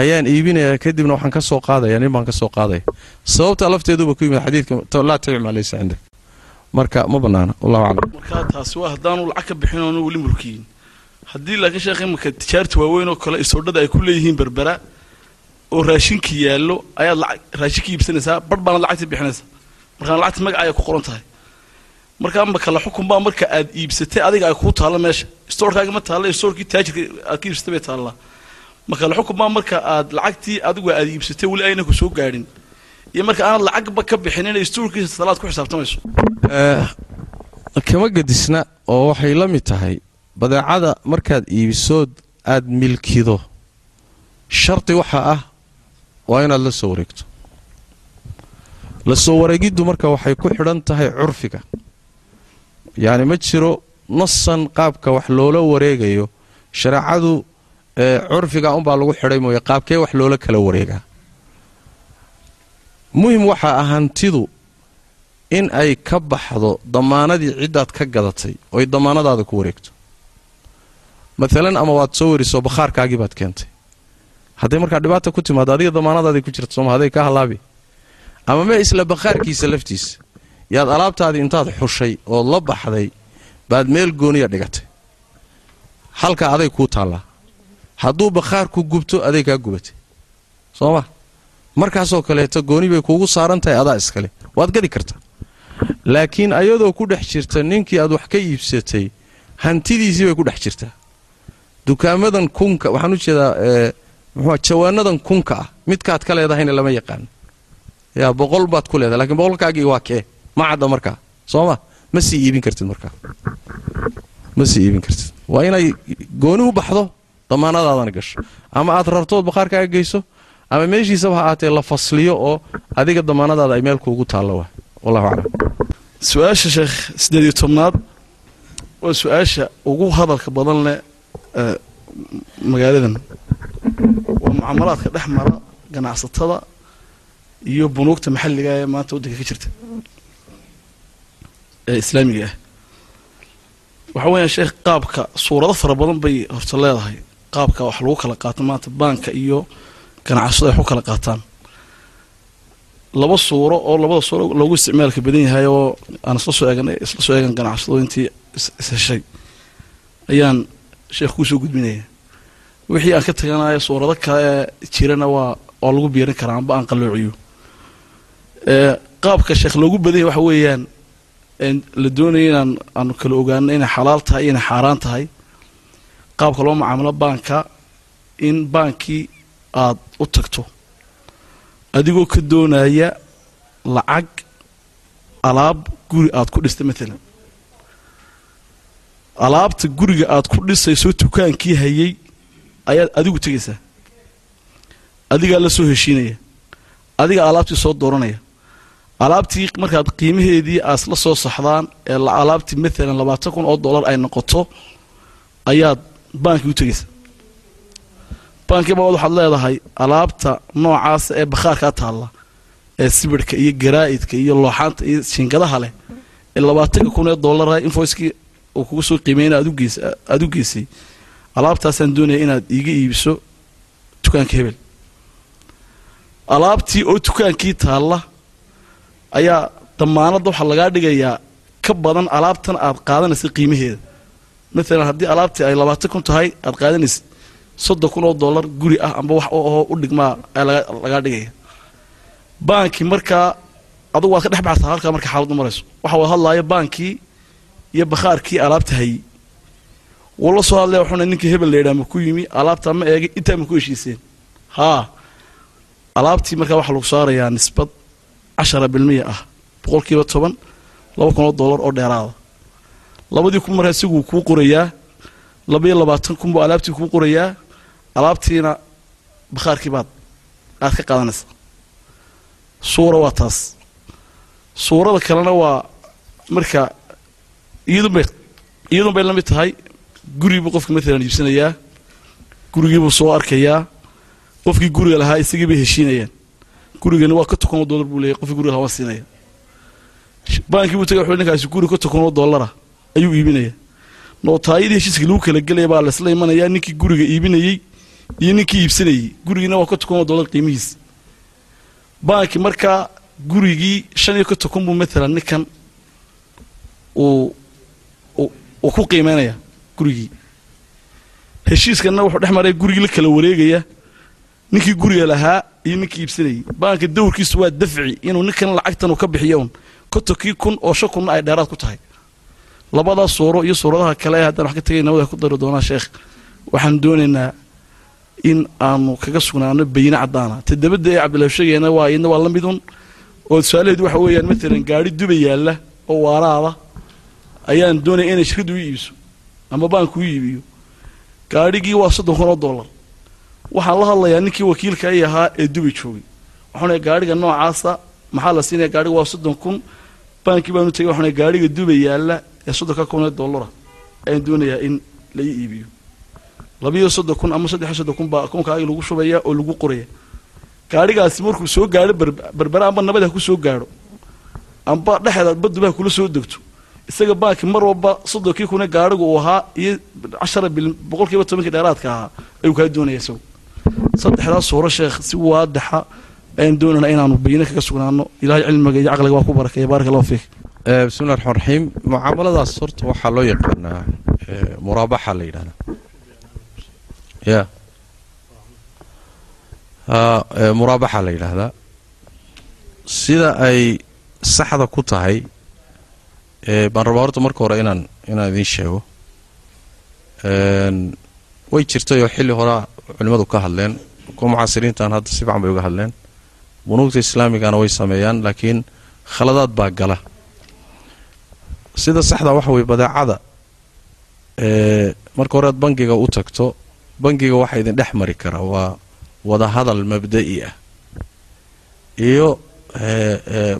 ayaan iibinayaa kadibna waxaan ka soo qaadaya nin baan ka soo qaadaya. Sababta lafteeduba ku yimid xadiidka laa tabic maa laysa cindaka marka ma bannaana wallahu aclam. Markaa taasi waa haddaanu lacag ka bixin oonu weli mulkiyin haddii laakiin sheekh imika tijaarta waaweyn oo kale isoodhada ay ku leeyihiin berbera oo raashinkii yaallo ayaad raashinka iibsanaysaa barh baanaad lacagtii bixinaysaa. Markaan lacagta magaca ay ku qoran tahay markaa ma kala xukun baa marka aad iibsatay adiga ay kuu taallo meesha. Stoorkaaga ma taalla stoorkii taajirka aad ka iibsatay bay taallaa ma xukun baa marka aad lacagtii adigu aad iibsatay weli ayna ku soo gaadhin. Iyo marka aanad lacagba ka bixin inay stoorkiisa talaad ku xisaabtamayso kama gedisna oo waxay la mid tahay badeecada markaad iibisood aad milkido. Shardi waxa ah waa inaad la soo wareegto. La soo wareegiddu marka waxay ku xidhan tahay curfiga yacni ma jiro nasan qaabka wax loola wareegayo shareecadu ee curfiga unbaa lagu xidhay mooye qaabkee wax loola kala wareegaa. Muhim waxaa ah hantidu in ay ka baxdo damaanadii ciddaad ka gadatay oy damaanadaada ku wareegto. Maalan ama waad soo weriso bakhaarkaagii baad keentay. Hadday markaa dhibaata ku timaado adiga damaanadaadii ku jirta sooma haday ka halaabi ama me isla bakhaarkiisa laftiisa yaad alaabtaadii intaad xushay ood la baxday baad meel gooniya dhigatay. Halka aday kuu taallaa. Hadduu bakhaarku gubto aday kaa gubatay. Soo ma? Markaasoo kaleeto gooni bay kuugu saaran tahay adaa iskale waad gadi kartaa laakiin ayadoo ku dhex jirta ninkii aad wax ka iibsatay hantidiisii bay ku dhex jirtaa. Dukaamadan kunka waxaan u jeedaa muxua jawaanadan kunka ah. Midkaad ka leedahayna lama yaqaano yaa boqol baad ku leedahay lakiin boqolkaagii waa kee ma cadda markaa soo ma? Ma sii iibin kartid markaa ma sii iibin kartid. Waa inay gooni u baxdo damaanadaadana gasho. Ama aad rartood bakhaarkaaga geyso ama meeshiisaba ha aatee la fasliyo oo adiga damaanadaada ay meel kuugu taallo waa. Wallahu aclam. Su'aasha sheekh sideed iyo tobnaad waa su'aasha ugu hadalka badan leh magaaladan. Waa mucaamalaadka dhex mara ganacsatada iyo bunuugta maxalliga ee maanta waddanka ka jirta ee islaamiga ah. Waxa weeyaan sheekh qaabka suurado fara badan bay horta leedahay. Qaabka wax lagu kala qaato maanta baanka iyo ganacsado ay wax u kala qaataan. Laba suuro oo labada suuro loogu isticmaalka badan yahay oo aan isla soo eegan isla soo eegan ganacsado intii isheshay ayaan sheekh kuusoo gudbinaya. Wixii aan ka taganayo suurado kale ee jirana waa waa lagu biirin karaa amba aan qalloociyo. Qaabka sheekh loogu badan yahay waxa weeyaan la doonaya inaan aanu kala ogaano inay xalaal tahay inay xaaraan tahay. Qaabka loo macaamilo baanka in baankii aada u tagto. Adigoo ka doonaya lacag alaab guri aada ku dhistay maalan alaabta guriga aada ku dhisayso dukaankii hayay ayaad adigu tegaysaa adigaa la soo heshiinaya. Adiga alaabtii soo dooranaya alaabtii markaad qiimaheedii aad la soo saxdaan ee alaabtii maalan labaatan kun oo dollar ay noqoto ayaad baankii u tegaysaa baankii baad waxaad leedahay alaabta noocaasa ee bakhaarkaa taalla ee sibirhka iyo garaa'idka iyo looxaanta iyo shingadaha leh ee labaatanka kun ee dollara invoicekii uu kugu soo qiimeynaya aada u geysay alaabtaasaan doonaya inaad iiga iibiso dukaanka hebel. Alaabtii oo dukaankii taalla ayaa damaanadda waxaa lagaa dhigayaa ka badan alaabtan aad qaadanaysa qiimaheeda. Maalan haddii alaabtii ay labaatan kun tahay aad qaadanaysid soddon kun oo dollar guri ah amba wax oo u dhigmaa lagaa dhigaya. Baankii markaa adugu waad ka dhex baxtaa halkaa marka xaaladdu marayso. Waxa wada hadlaaya baankii iyo bakhaarkii alaabta hayey wuu la soo hadlaya wuxuuna ninkii hebel la yidhaha ma ku yimi? Alaabtaa ma eegay intaa ma ku heshiiseen? Haa. Alaabtii markaa waxaa lagu saarayaa nisbad cashara bilmiya ah boqolkiiba toban laba kun oo dollar oo dheeraada labadii kun markaa isiguu kuu qorayaa labaiyo labaatan kun buu alaabtii kuu qorayaa alaabtiina bakhaarkii baad aad ka qaadanaysaa suura waa taas. Suurada kalena waa marka iyadunbay iyadun bay la mid tahay gurigibuu qofka maalan iibsanayaa gurigiibuu soo arkayaa qofkii guriga lahaa isagii bay heshiinayaan gurigani waa ka tokan oo dollar buu leeyahy qofkii guriga waa siinaya. Baankii buu tagay wuxuu ninkaasi guri ka tokan oo dollara ayuu iibinaya. Nootaayadii heshiiskii lagu kala gelaya baa laysla imanayaa ninkii guriga iibinayey iyo ninkii iibsanayey. Gurigiina waa ka tokan oo dollar qiimihiisa baankii markaa gurigii shan iyo ka tokan buu maalan ninkan uu uu ku qiimeynaya gurigii. Heshiiskanna wuxuu dhex maraya gurigii la kala wareegaya ninkii guriga lahaa iyo ninkii iibsanayey baanka dawrkiisu waa dafci inuu ninkan lacagtan ka bixiyo un kotonkii kun oo shan kunna ay dheeraad ku tahay. Labadaas suuro iyo suuradaha kale haddaan wax ka tegayna wada ku dari doonaa sheekh. Waxaan doonaynaa in aanu kaga sugnaano bayine caddaana. Ta dabadda ee cabdillahi sheegayna waa iyadna waa la midun oo tusaalaheedu waxa weeyaan maalan gaari duba yaalla oo waaraada ayaan doonaya inay shirkaddu u iibiso ama baanku u iibiyo. Gaadhigii waa soddon kun oo dollar waxaan la hadlayaa ninkii wakiilka ay ahaa ee dubai joogay. Waxaana gaadhiga noocaasa maxaa la siinaya gaadhiga? Waa soddon kun. Baankii baanu tegay waxaana gaadhiga dubai yaalla ee soddonka kun ee dollara ayaan doonayaa in la ii iibiyo. Labiyo soddon kun ama saddex iyo soddon kun baa akoonkaagi lagu shubaya oo lagu qoraya. Gaadhigaasi markuu soo gaadho berbera amba nabad ha ku soo gaadho. Amba dhexeeda baduba kula soo degto. Isaga baanki mar walba soddonkii kuna gaadhigu uu ahaa iyo cashara bil boqolkiiba tobankii dheeraadka ahaa ayuu kaa doonaya isagu saddexdaas suuro sheekh si waadaxa ayaan doonana inaanu bayne kaga sugnaano. Ilahay cilmiga iyo caqliga waa ku barakeeya baaraka allahu fiik bismillahi raxmaan raxiim mucaamaladaas horta waxaa loo yaqaanaa muraabaxa la yidhahdaa ya. Muraabaxa la yidhaahdaa. Sida ay saxda ku tahay baan rabaa horta marka hore inaan inaan idiin sheego. Way jirtayoo xilli horea culimmadu ka hadleen kuwa mucaasiriintan hadda si fiican bay uga hadleen. Bunuugta islaamigana way sameeyaan laakiin khaladaad baa gala. Sida saxda waxa weye badeecada marka hore aad bangiga u tagto bangiga waxaa idin dhex mari karaa waa wada hadal mabda'i ah. Iyo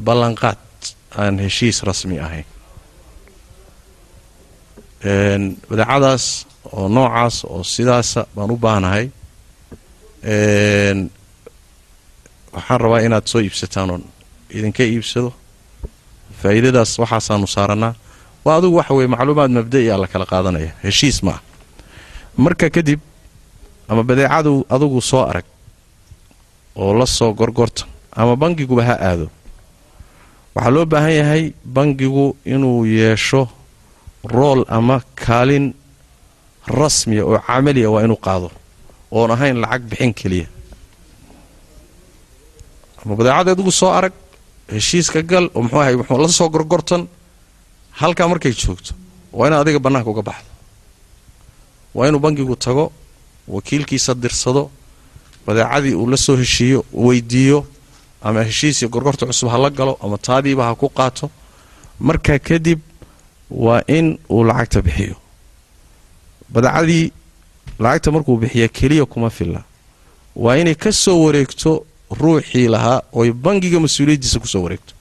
ballanqaad aan heshiis rasmi ahayn. Badeecadaas oo noocaas oo sidaasa baan u baahnahay waxaan rabaa inaad soo iibsataan oon idinka iibsado. Faa'iidadaas waxaasaanu saarannaa. Waa adugu waxa weye macluumaad mabda'i a la kala qaadanaya. Heshiis ma ah marka kadib ama badeecadu adugu soo arag oo la soo gorgorta ama bangiguba ha aado waxaa loo baahan yahay bangigu inuu yeesho rool ama kaalin rasmiya oo camaliya waa inuu qaado. Oon ahayn lacag bixin keliya. Ama badeecada adugu soo arag heshiiska gal oo muxuu ahay muxuu la soo gorgortan halkaa markay joogto waa inaad adiga bannaanka uga baxdo. Waa inuu bangigu tago wakiilkiisa dirsado badeecadii uu la soo heshiiyo weydiiyo ama heshiisii gorgorta cusub ha la galo ama taadiiba ha ku qaato markaa kadib waa in uu lacagta bixiyo badeecadii lacagta markuu bixiya keliya kuma filla. Waa inay ka soo wareegto ruuxii lahaa ooy bangiga mas'uuliyaddiisa ku soo wareegto.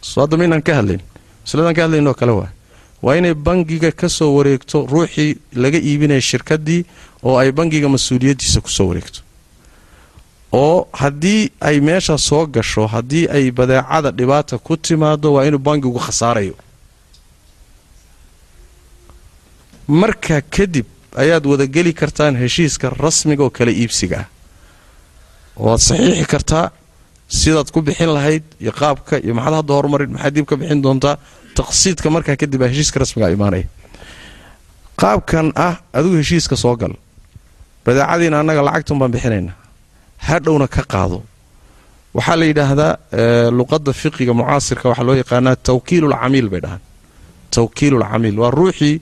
So hadda maynaan ka hadlayn masladan ka hadlayn oo kale waa waa inay bangiga ka soo wareegto ruuxii laga iibinaya shirkaddii oo ay bangiga mas'uuliyaddiisa ku soo wareegto. Oo haddii ay meesha soo gasho haddii ay badeecada dhibaata ku timaado waa inuu bangigu khasaarayo marka kadib ayaad wadageli kartaan heshiiska rasmiga oo kala iibsiga. Ah waad saxiixi kartaa sidaad ku bixin lahayd iyo qaabka iyo maxaad hadda horumarin maxaad dib ka bixin doontaa taqsiidka markaa kadib baa heshiiska rasmiga imaanaya qaabkan ah adigu heshiiska soo gal. Badeecadiina annaga lacagtun baan bixinaynaa hadhowna ka qaado. Waxaa la yidhaahdaa luqadda fiqiga mucaasirka waxaa loo yaqaanaa tawkiilulcamiil bay dhahaan. Tawkiilulcamiil waa ruuxii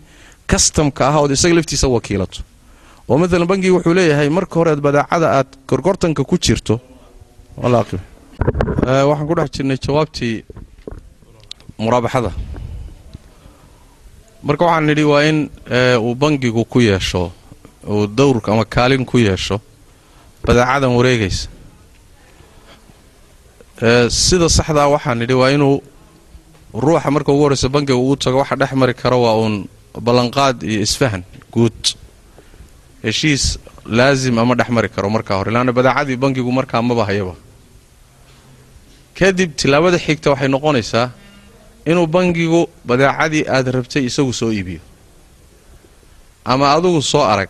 kastamka ah ood isaga laftiisa wakiilato oo maalan bangiga wuxuu leeyahay marka horeed badeecada aad gorgortanka ku jirto. Waxaan ku dhex jirnay jawaabtii muraabaxada. Marka waxaan nidhi waa in uu bangigu ku yeesho uu dowrka ama kaalin ku yeesho badeecadan wareegaysa. Sida saxdaa waxaan nidhi waa inuu ruuxa marka ugu horreysa bangiga uu tago waxa dhex mari karo waa uun ballanqaad iyo isfahan guud. Heshiis laazim ama dhex mari karo markaa hore laanna badeecadii bangigu markaa maba hayaba. Kadib tilaabada xigta waxay noqonaysaa inuu bangigu badeecadii aad rabtay isagu soo iibiyo. Ama adugu soo arag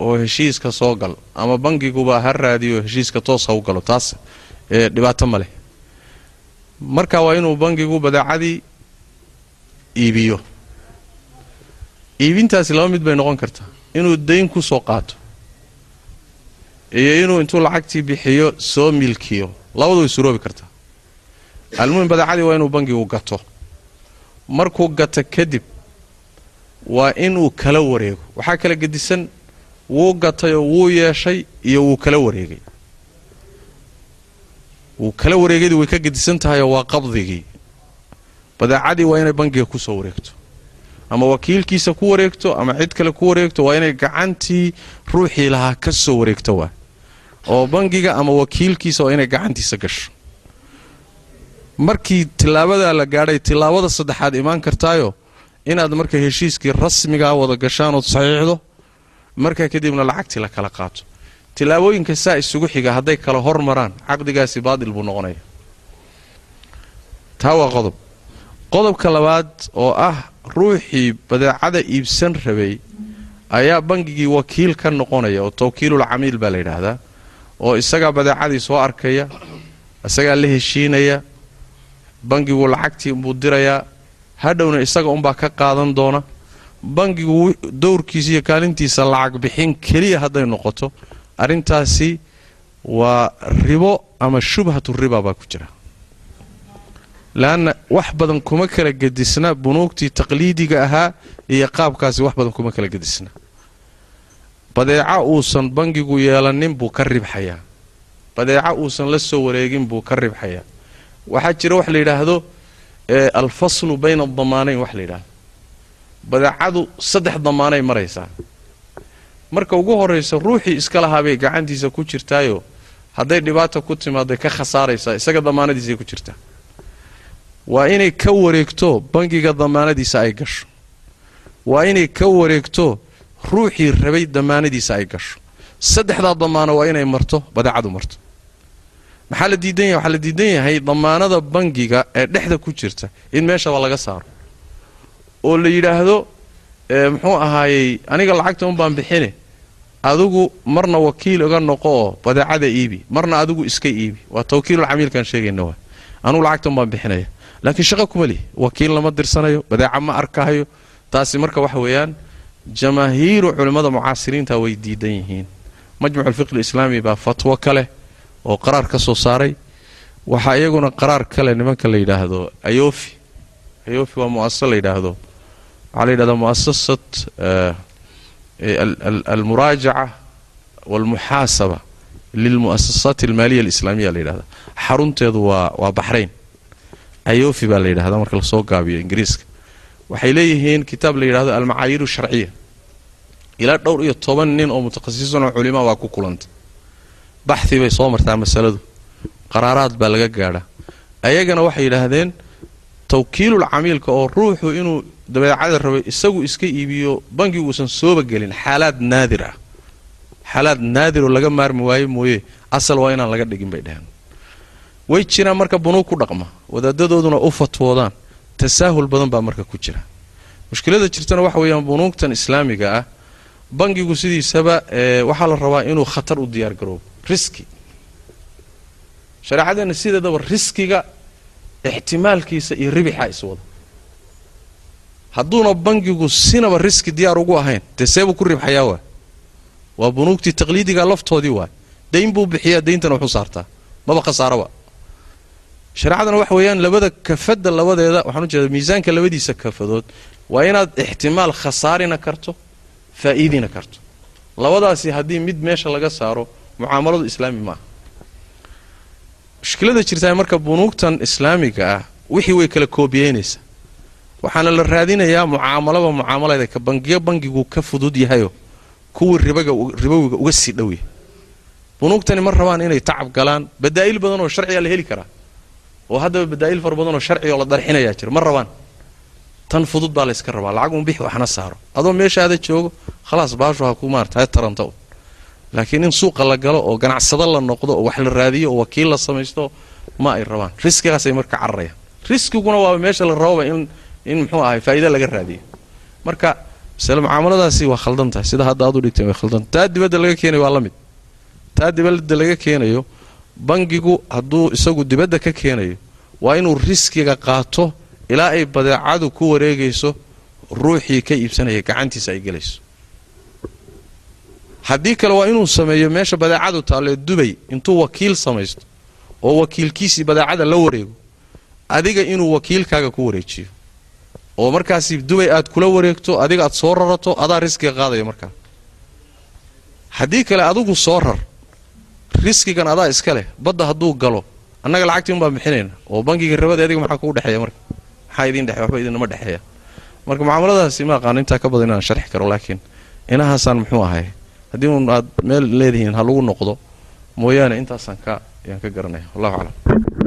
oo heshiiska soo gal ama bangiguba ha raadiyo heshiiska toos ha u galo taas ee dhibaato ma leh. Marka waa inuu bangigu badeecadii iibiyo iibintaasi laba mid bay noqon kartaa. Inuu dayn ku soo qaato. Iyo inuu intuu lacagtii bixiyo soo milkiyo. Labadu way suroobi kartaa. Almuhim badeecadii waa inuu bangigu gato. Markuu gato kadib waa inuu kala wareego. Waxaa kala gedisan wuu gatay oo wuu yeeshay iyo wuu kala wareegay. Wuu kala wareegaydu way ka gedisan tahayoo waa qabdigii. Badeecadii waa inay bangiga ku soo wareegto ama wakiilkiisa ku wareegto ama cid kale ku wareegto waa inay gacantii ruuxii lahaa ka soo wareegto waa. Oo bangiga ama wakiilkiisa waa inay gacantiisa gasho. Markii tilaabadaa la gaadhay tilaabada saddexaad imaan kartaayo inaad marka heshiiskii rasmigaa wada gashaan ood saxiixdo markaa kadibna lacagtii la kala qaato. Tilaabooyinka saa isugu xiga hadday kala hormaraan caqdigaasi baadil buu noqonaya. Taa waa qodob qodobka labaad oo ah ruuxii badeecada iibsan rabay ayaa bangigii wakiil ka noqonaya oo tawkiilul camiil baa la yidhaahdaa oo isagaa badeecadii soo arkaya isagaa la heshiinaya bangigu lacagtii buu dirayaa hadhowna isaga unbaa ka qaadan doona bangigu dowrkiisa iyo kaalintiisa lacag bixin keliya hadday noqoto arrintaasi waa ribo ama shubhatu riba baa ku jira leanna wax badan kuma kala gedisna bunuugtii taqliidiga ahaa iyo qaabkaasi wax badan kuma kala gedisna badeeca uusan bangigu yeelanin buu ka ribxayaa badeeca uusan la soo wareegin buu ka ribxayaa waxaa jira wax la yidhaahdo alfaslu bayna adamaanayn wax la yidhaahdo badeecadu saddex damaanay maraysaa marka ugu horraysa ruuxii iska lahaabay gacantiisa ku jirtaayo hadday dhibaata ku timaaday ka khasaaraysaa isaga damaanadiisay ku jirtaa waa inay ka wareegto bangiga damaanadiisa ay gasho. Waa inay ka wareegto ruuxii rabay damaanadiisa ay gasho. Saddexdaa damaano waa inay marto badeecadu marto. Maxaa la diidan yahay? Waxaa la diidan yahay damaanada bangiga ee dhexda ku jirta in meeshaba laga saaro. Oo la yidhaahdo muxuu ahaayey aniga lacagta un baan bixine. Adigu marna wakiil iga noqo oo badeecada iibi. Marna adigu iska iibi. Waa tawkiilul camiilkaan sheegayna waa. Anugu lacagta un baan bixinaya laakiin shaqo kuma lihi wakiil lama dirsanayo badeeca ma arkahayo taasi marka waxa weeyaan jamaahiiru culimmada mucaasiriinta way diidan yihiin. Majmucu alfiqhi alislaami baa fatwo kale oo qaraar ka soo saaray. Waxaa iyaguna qaraar kale nimanka la yidhaahdo ayofi ayofi waa muasasa la yidhaahdo. Waxaa la yidhahdaa muasasat almuraajaca walmuxaasaba lilmu'asasaati almaaliya alislaamiya la yidhahda xarunteedu waa waa baxrayn ayofi baa la yidhahdaa marka la soo gaabiyo ingiriiska. Waxay leeyihiin kitaab la yidhahdo almacaayiiru sharciya. Ilaa dhowr iyo toban nin oo mutakhasisiin oo culimaa waa ku kulantay. Baxhi bay soo martaa masaladu. Qaraaraad baa laga gaadhaa ayagana waxay yidhaahdeen tawkiilul camiilka oo ruuxu inuu dabeecada rabay isagu iska iibiyo bangigu uusan sooba gelin xaalaad naadir ah. Xaalaad naadir oo laga maarmi waayo mooye asal waa inaan laga dhigin bay dheheen way jiraan marka bunuug ku dhaqma wadaadadooduna u fatwoodaan tasaahul badan baa marka ku jira. Mushkilada jirtana waxa weeyaan bunuugtan islaamiga ah bangigu sidiisaba waxaa la rabaa inuu khatar u diyaar garoobo riski. Shareecadeenna sideedaba riskiga ixtimaalkiisa iyo ribixa iswada hadduuna bangigu sinaba riski diyaar ugu ahayn dee seebuu ku ribxayaa waa. Waa bunuugtii taqliidiga laftoodii waay dayn buu bixiyaa dayntana wuxuu saartaa. Maba khasaaraba shareecadana waxa weeyaan labada kafadda labadeeda waxaan ujeeda miisaanka labadiisa kafadood waa inaad ixtimaal khasaarina karto faa'iidina karto. Labadaasi haddii mid meesha laga saaro mucaamaladu islaami maaha mushkilada jirtaa marka bunuugtan islaamiga ah wixii way kala koobiyeynaysaa waxaana la raadinayaa mucaamalaba mucaamalaeda ka bangiyo bangigu ka fudud yahayo kuwii ribowiga uga sii dhowya bunuugtani ma rabaan inay tacab galaan badaa'il badan oo sharcigaa la heli karaa oo haddaba badaa'il fara badan oo sharciga oo la darxinayaa jira ma rabaan. Tan fudud baa layska rabaa lacag un bixi waxna saaro. Adoo meeshaada joogo khalaas baashu ha ku maarata taranta un laakiin in suuqa la galo oo ganacsado la noqdo oo wax la raadiyo oo wakiil la samaysto ma ay rabaan. Riskigaasay marka cararayaan. Riskiguna waaba meesha la rababa in in muxuu ahay faa'iida laga raadiyo. Marka masale mucaamaladaasi waa khaldan tahay. Sida hadda aad u dhigteen way khaldan. Taa dibadda laga keenayo waa la mid. Taa dibadda laga keenayo bangigu hadduu isagu dibadda ka keenayo waa inuu riskiga qaato ilaa ay badeecadu ku wareegayso ruuxii ka iibsanaya gacantiisa ay gelayso. Haddii kale waa inuu sameeyo meesha badeecadu taallee dubay intuu wakiil samaysto oo wakiilkiisii badeecada la wareego adiga inuu wakiilkaaga ku wareejiyo. Oo markaasi dubay aad kula wareegto adiga aad soo rarato adaa riskiga qaadaya markaa. Haddii kale adigu soo rar riskigan adaa iska leh badda hadduu galo annaga lacagtii un baan bixinayna oo bangiga rabada adiga maxaa kugu dhexeeya marka maxaa idin dhexe waxba idinama dhexeeya marka mucaamaladaasi ma aqaano intaa ka badan inaan sharxi karo laakiin inahaasaan muxuu ahay haddii uun aad meel leedihiin ha lagu noqdo mooyaane intaasaan ka ayaan ka garanaya wallahu aclam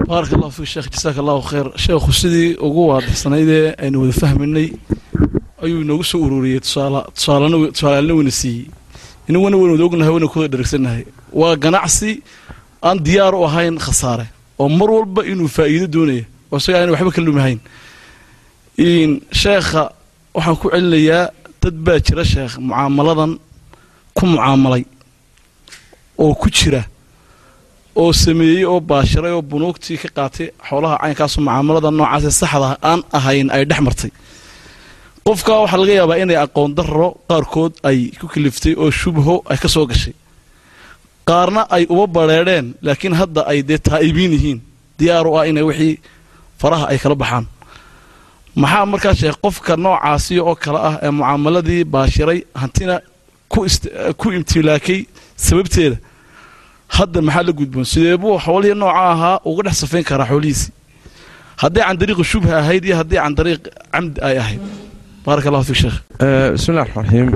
baaraka allahu fiik sheekh jasaaka allahu khayr sheekhu sidii ugu waadixsanaydee aynu wada fahminay ayuu inoogu soo ururiyey tusaalana tusaalaalna weyna siiyey inaguna waynu wada ognahay waynu kuwada dheragsannahay waa ganacsi aan diyaar u ahayn khasaare oo mar walba inuu faa'iido doonaya oo isaga ayna waxba ka lumahayn sheekha waxaan ku celinayaa dad baa jira sheekh mucaamaladan ku mucaamalay oo ku jira oo sameeyey oo baashiray oo bunuugtii ka qaatay xoolaha caynkaasu mucaamalada noocaasee saxda aan ahayn ay dhex martay qofkaa waxaa laga yaabaa inay aqoon darro qaarkood ay ku kaliftay oo shubho ay ka soo gashay. Qaarna ay uba badrheedheen laakiin hadda ay dee taa'ibiin yihiin. Diyaar u ah inay wixii faraha ay kala baxaan. Maxaa markaa sheekh qofka noocaasi oo kale ah ee mucaamaladii baashiray hantina ku imtilaakay sababteeda hadda maxaa la gudboon? Sidee buu xoolihii nooca ahaa uga dhex safayn karaa xoolihiisii hadday can dariiqi shubha ahayd iyo haddii can dariiq camdi ay ahayd baaraka allahu fiik sheekh bismillahi raxmaan raxiim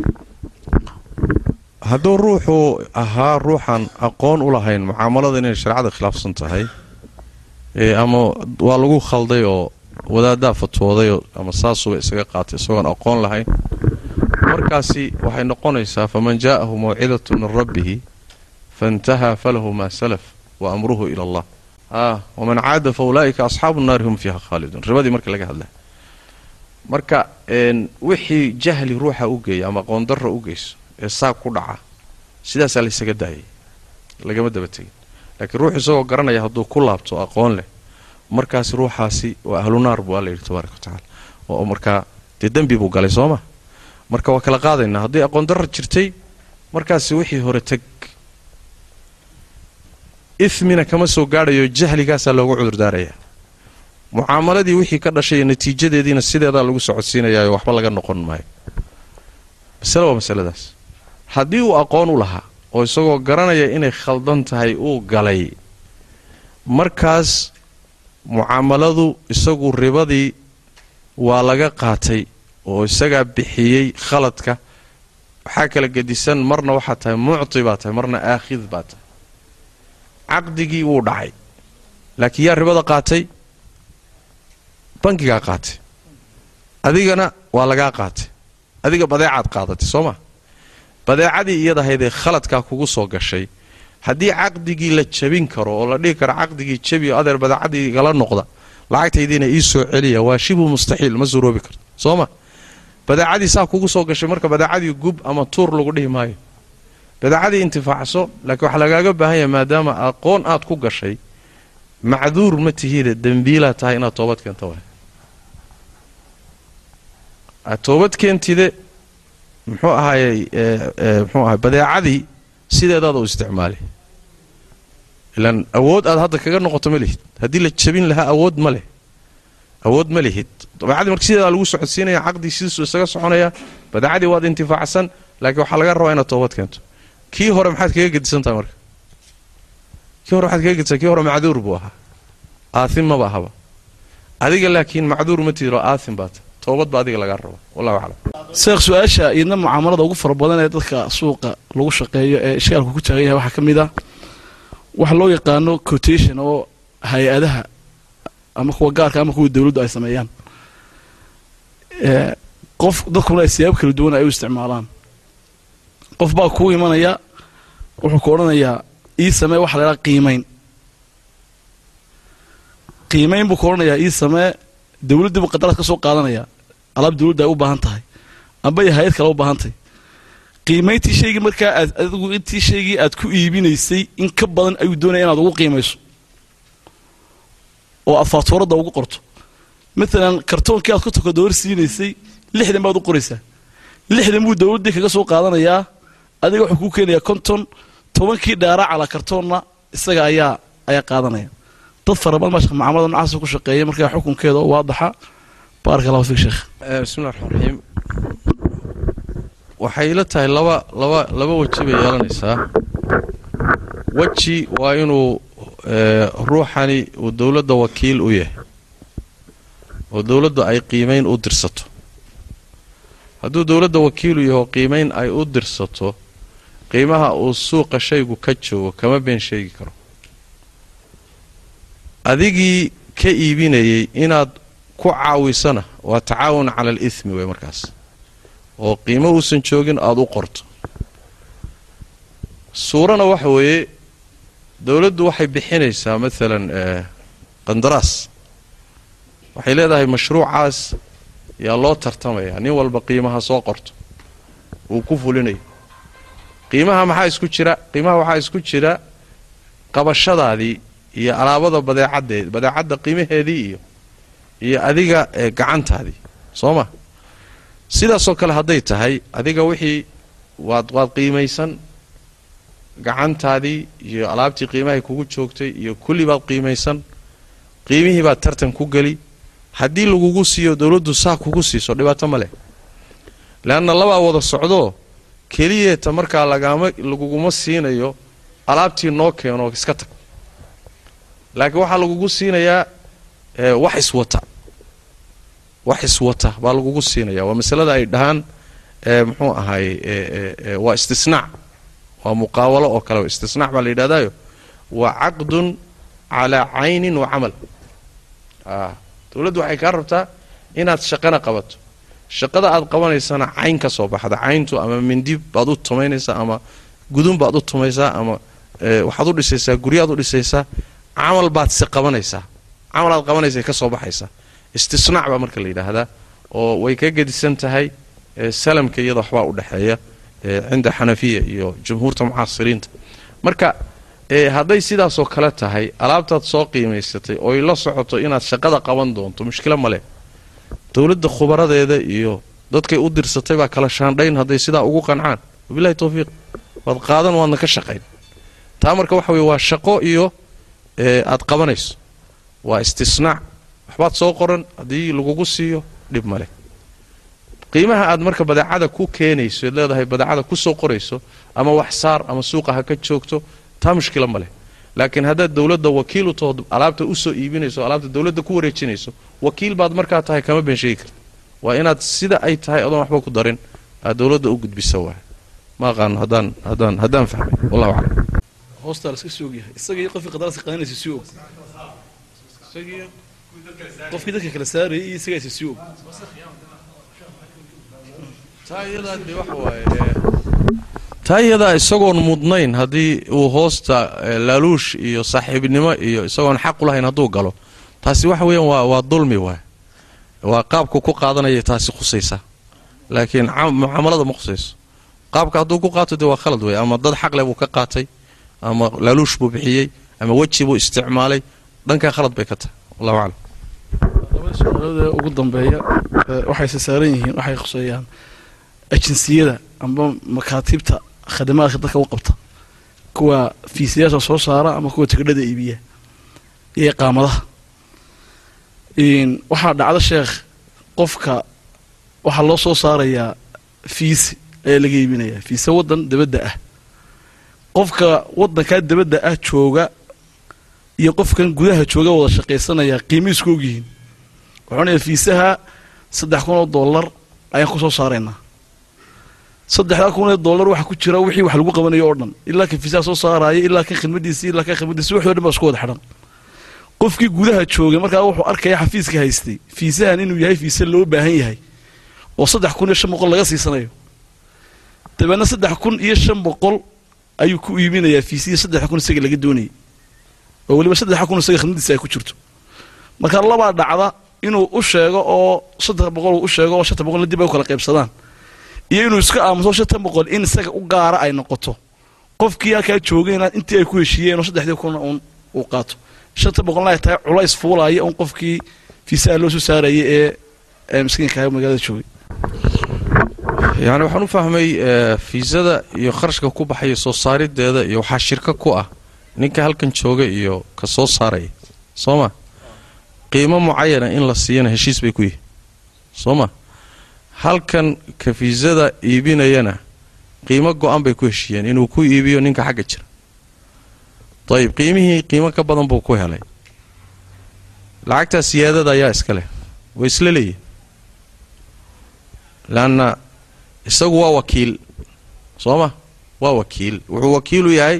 hadduu ruuxu ahaa ruuxan aqoon u lahayn mucaamalada inay shareecada khilaafsan tahay ama waa lagu khalday oo wadaaddaa fatwooday ama saasuba isaga qaatay isagoon aqoon lahayn markaasi waxay noqonaysaa faman jaa'ahu mawcidatu min rabbihi faintahaa falahu maa salaf wa amruhu ila allah. Waman caada fa ulaa'ika asxaabu nnaari hum fiiha khaaliduun ribadii marka laga hadlay marka wixii jahli ruuxa u geeya ama aqoondarra u geyso ee saag ku dhaca sidaasaa laysaga daayay. Lagama daba tegin. Laakiin ruux isagoo garanaya hadduu ku laabto aqoon leh markaasi ruuxaasi waa ahlu naar buu alla yidhi tabaaraka wa tacala oo markaa dee dembi buu galay soo ma? Marka waa kala qaadaynaa haddii aqoon darra jirtay markaasi wixii hore teg ifmina kama soo gaadhayo jahligaasaa loogu cudurdaarayaa mucaamaladii wixii ka dhashay natiijadeediina sideedaa lagu socodsiinayaayo waxba laga noqon maayo. Masale waa masaladaas. Haddii uu aqoon u lahaa oo isagoo garanaya inay khaldan tahay uu galay markaas mucaamaladu isagu ribadii waa laga qaatay oo isagaa bixiyey khaladka. Waxaa kala gedisan marna waxaa tahay mucti baa tahay marna aakhid baa tahay. Caqdigii wuu dhacay. Laakiin yaa ribada qaatay bankigaa qaatay. Adigana waa lagaa qaatay. Adiga badeecaad qaadatay soo ma? Badeecadii iyadahaydee khaladkaa kugu soo gashay haddii caqdigii la jabin karo oo la dhihi karo caqdigii jabiyo adeer badeecadii igala noqda lacagtaydiina ii soo celiya waa shibu mustaxiil ma suroobi karto. Soo ma? Badeecadii saa kugu soo gashay marka badeecadii gub ama tuur lagu dhihi maayo. Badeecadii intifaacso laakiin waxaa lagaaga baahan yahay maadaama aqoon aad ku gashay macduur ma tihiine dembiilaa tahay inaad toobad keenta waay aad toobad keentide muxuu ahaayey muxuu ahay badeecadii sideedaada u isticmaalay ilaan awood aad hadda kaga noqoto ma lihid. Haddii la jabin lahaa awood ma leh. Awood ma lihid. Badeecadii marka sideedaa lagu socodsiinaya caqdii sidiisuu isaga soconaya badeecadii waad intifaacsan laakiin waxaa laga rabaa inaad toobad keento. Kii hore maxaad kaga gedisan tahay marka? Kii hore waxaad kaga gedisan kii hore macduur buu ahaa. Aathim maba ahaba adiga laakiin macduur ma tiiro aathim baa toobad baa adiga lagaa raba wallahu aclam. Sheekh su'aasha iyadna mucaamalada ugu fara badan ee dadka suuqa lagu shaqeeyo ee ishkaalku ku taagan yahay waxaa ka mid ah waxa loo yaqaano quotation oo hay'adaha ama kuwa gaarka ama kuwa dawladdu ay sameeyaan. Qof dadkuna ay siyaabo kala duwan ay u isticmaalaan. Qof baa kuu imanaya wuxuu ku odhanayaa ii samee waxa la ydhaha qiimayn qiimayn buu ku odhanayaa ii samee dawladdii buu qadaraad ka soo qaadanaya. Alaab dawladda ay u baahan tahay. Amba ay hay'ad kale u baahan tahay. Qiimayntii shaygii markaa aad adigu intii shaygii aad ku iibinaysay in ka badan ayuu doonaya inaad ugu qiimayso. Oo aad faatuuradda ugu qorto. Maalan kartoonkii aad ku tokadoor siinaysay lixdan baad u qoraysaa. Lixdan buu dawladdii kaga soo qaadanayaa adiga wuxuu kuu keenayaa konton tobankii dheeraa calaa kartoonna isaga ayaa ayaa qaadanaya dad fara badan baa mucaamalada nocaasa ku shaqeeya markaa xukunkeeda oo waadaxa baaraka allahu sheekh bismillahi raxmaan raxiim waxay ila tahay laba laba laba weji bay yeelanaysaa. Weji waa inuu ruuxani uu dowladda wakiil u yahay oo dowladdu ay qiimayn u dirsato. Hadduu dowladda wakiilu yaho qiimayn ay u dirsato qiimaha uu suuqa shaygu ka joogo kama been sheegi karo adigii ka iibinayay inaad ku caawisana waa tacaawun cala al ismi wey markaas. Oo qiimo uusan joogin aada u qorto. Suurana waxa weeye dowladdu waxay bixinaysaa maalan qandaraas. Waxay leedahay mashruucaas yaa loo tartamaya nin walba qiimaha soo qorto uu ku fulinayo qiimaha maxaa isku jira? Qiimaha waxaa isku jira qabashadaadii iyo alaabada badeecaddeed badeecadda qiimaheedii iyo iyo adiga gacantaadii. Soo ma? Sidaasoo kale hadday tahay adiga wixii waad waad qiimaysan gacantaadii iyo alaabtii qiimahay kugu joogtay iyo kulli baad qiimaysan qiimihii baad tartan ku geli haddii lagugu siiyo dowladdu saa kugu siiso dhibaato ma leh. Leanna labaa wada socdoo keliyeeta markaa lagaama laguguma siinayo alaabtii noo keeno iska tag laakiin waxaa lagugu siinayaa wax iswata wax iswata baa lagugu siinaya waa masalada ay dhahaan muxuu ahaay waa istisnaac. Waa muqaawalo oo kale istisnaac baa la yidhahdayo waa caqdun calaa caynin wa camal. Dowladdu waxay kaa rabtaa inaad shaqana qabato. Shaqada aad qabanaysana cayn ka soo baxda. Cayntu ama mindib baad u tumaynaysaa ama gudun baad u tumaysaa ama waxaad u dhisaysaa guryaad u dhisaysaa camal baad se qabanaysaa camal aad qabanaysa ka soo baxaysaa istisnaac baa marka la yidhaahdaa oo way ka gedisan tahay salamka iyada waxbaa u dhexeeya cinda xanafiya iyo jumhuurta mucaasiriinta. Marka hadday sidaasoo kale tahay alaabtaad soo qiimaysatay ooy la socoto inaad shaqada qaban doonto mushkilo male dowladda khubaradeeda iyo dadkay u dirsatay baa kala shaandhayn hadday sidaa ugu qancaan. Wabilahi towfiiq waad qaadan waadna ka shaqayn. Taa marka waxa weye waa shaqo iyo aad qabanayso. Waa istisnaac. Waxbaad soo qoran haddii lagugu siiyo dhib male qiimaha aad marka badeecada ku keenayso eed leedahay badeecada ku soo qorayso ama wax saar ama suuqa ha ka joogto taa mushkilo ma leh. Laakiin haddaad dowladda wakiil u taho alaabta u soo iibinayso alaabta dowladda ku wareejinayso wakiil baad markaa tahay kama been karta waa inaad sida ay tahay adoon waxba ku darin. Aad dowladda u gudbisa waay. Ma aqaano haddaan haddaan haddaan fahmay. Wallahu aclam hoostaa laska sii ogyahay isaga iyo qofkii qadaraadka qaadanaysa sii og qofkii dadka kala saarayay iyo isagaasa sii og taa iyadaa de waxa waaye taa iyadaa isagoon mudnayn haddii uu hoosta laaluush iyo saaxiibnimo iyo isagoon xaq u lahayn hadduu galo. Taasi waxa weeyaan waa waa dulmi waay waa qaabku ku qaadanaya taasi khusaysa. Laakiin mucaamalada ma khusayso. Qaabka hadduu ku qaato dee waa khalad wey ama dad xaqle buu ka qaatay ama laaluush buu bixiyey ama weji buu isticmaalay dhankaa khalad bay ka tahay. Wallahu aclam. Labada su'aalada ugu dambeeya waxayse saaran yihiin waxay khuseeyaan ajinsiyada amba makaatiibta khadamaadka dadka u qabta. Kuwa fiisayaasha soo saara ama kuwa tikadhada iibiya iyo iqaamadaha waxaa dhacda sheekh qofka waxaa loo soo saarayaa fiisi ayaa laga iibinayaa fiise waddan dabadda ah qofka waddankaa dabadda ah jooga iyo qofkan gudaha jooga wada shaqaysanaya qiimi isku ogyihiin. Waxuunaya fiisaha saddex kun oo dollar ayaan ku soo saaraynaa saddexdaa kun oo dollar waxaa ku jira wixii wax lagu qabanayo oo dhan. Ilaa kan fiisaha soo saaraayo ilaa kan khidmadiisi ilaa kan khidmadiisi waxoo dhan baa isku wada xidhan. Qofkii gudaha joogay markaa wuxuu arkaya xafiiska haystay fiisahan inuu yahay fiise loo baahan yahay oo saddex kun iyo shan boqol laga siisanayo. Dabeedna saddex kun iyo shan boqol ayuu ku iibinayaa fiisiya saddex kun isaga laga doonayay. Oo weliba saddex kun isaga khidmadiisa ay ku jirto. Marka labaa dhacda inuu u sheego oo saddex boqol u sheego oo shanta boqolna dib ay u kala qaybsadaan iyo inuu iska aamuso shatan boqol in isaga u gaara ay noqoto qofkii halkaa joogayna intii ay ku heshiiyeen oo saddexdii kunna uun uu qaato. Shanta boqolna ay tahay culays fuulaaya un qofkii fiisaha loo soo saarayay ee miskiinka ah magaalada joogay yani waxaan u fahmay fiisada iyo kharashka ku baxaya soo saarideeda iyo waxaa shirka ku ah. Ninka halkan jooga iyo ka soo saaraya soo ma? Qiimo mucayana in la siiyana heshiis bay ku yihiin soo ma? Halkan ka fiisada iibinayana qiimo go-an bay ku heshiiyeen inuu ku iibiyo ninka xagga jira. Dayib qiimihii qiimo ka badan buu ku helay. Lacagtaa siyaadada ayaa iska leh. Way isla leeyihiin isagu waa wakiil soo ma waa wakiil. Wuxuu wakiilu yahay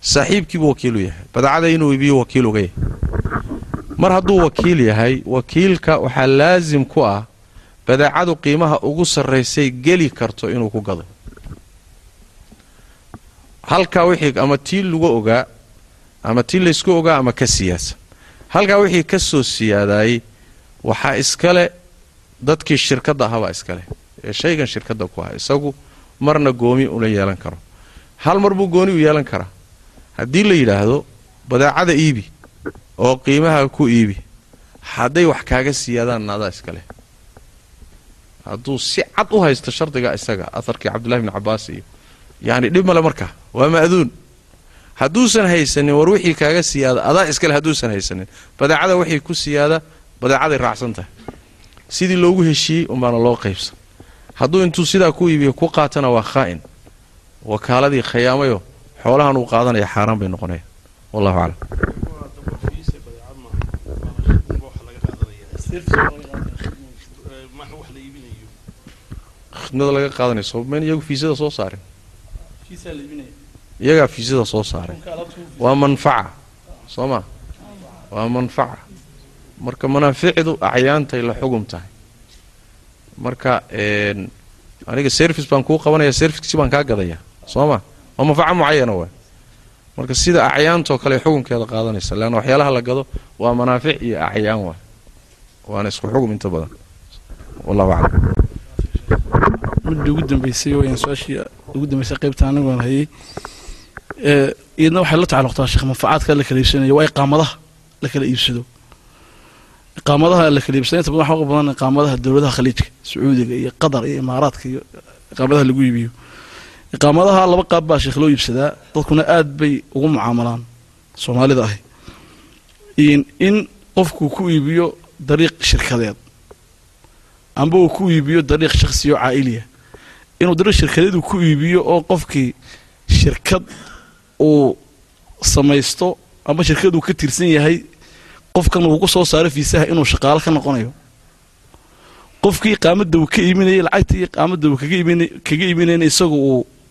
saaxiibkiibuu wakiilu yahay. Badacada inuu iibiyo wakiil uga yahay. Mar hadduu wakiil yahay wakiilka waxaa laasim ku ah badeecadu qiimaha ugu sarraysay geli karto inuu ku gado. Halkaa wixii ama tii lagu ogaa ama tii laysku ogaa ama ka siyaasan halkaa wixii ka soo siyaadaayey waxaa iskale dadkii shirkadda ahabaa iskale ee shaygan shirkadda ku ah isagu marna goomi una yeelan karo. Hal mar buu gooni u yeelan karaa? Haddii la yidhaahdo badeecada iibi oo qiimaha ku iibi hadday wax kaaga siyaadaanna adaa iskale hadduu si cad u haysto shardiga isaga aharkii cabdullahi bni cabbaas iyo yacni dhib male markaa waa ma'duun. Hadduusan haysanin war wixii kaaga siyaada adaa iskale hadduusan haysanin. Badeecada waxay ku siyaada badeecaday raacsan tahay. Sidii loogu heshiiyey unbaana loo qaybsan hadduu intuu sidaa ku iibiyo ku qaatana waa khaa'in. Wakaaladii khayaamayo xoolahan uu qaadanaya xaaraan bay noqonayaan wallahu aclam. Khidmada laga qaadanayso mayn iyagu fiisada soo saarin iyagaa fiisada soo saaray. Waa manfaca soo ma? Waa manfaca. Marka manaaficdu acyaantay la xugum tahay marka aniga service baan kuu qabanaya servicesi baan kaa gadaya soo ma waa manfaco mucayana waay. Marka sida acyaantoo kale xukunkeeda qaadanaysa leanna waxyaalaha la gado waa manaafic iyo acyaan waay. Waana isku xugum inta badan. Wallahu aclam. Midda ugu dambeysay wayaan su'aashii ugu dambeysay qaybta anigoon hayay iyadna waxay la tacalluqtaa sheekh manfacaadka la kala iibsanayo waa iqaamadaha la kala iibsado iqaamadaha la kala iibsado inta badan waxa uga badan iqaamadaha dowladaha khaliijka sacuudiga iyo qatar iyo imaaraadka iyo iqaamadaha lagu iibiyo. Iqaamadaha laba qaab baa sheekh loo iibsadaa dadkuna aad bay ugu mucaamalaan soomaalida ahi. In qofku ku iibiyo dariiq shirkadeed amba uu ku iibiyo dariiq shakhsiyo caa'iliya. Inuu dariiq shirkadeedu ku iibiyo oo qofkii shirkad uu samaysto amba shirkaduu ka tirsan yahay qofkan ku soo saaro fiisaha inuu shaqaalo ka noqonayo. Qofkii iqaamadda uu ka iibinayay lacagtii iqaamadda uu kaga iibinayna isagu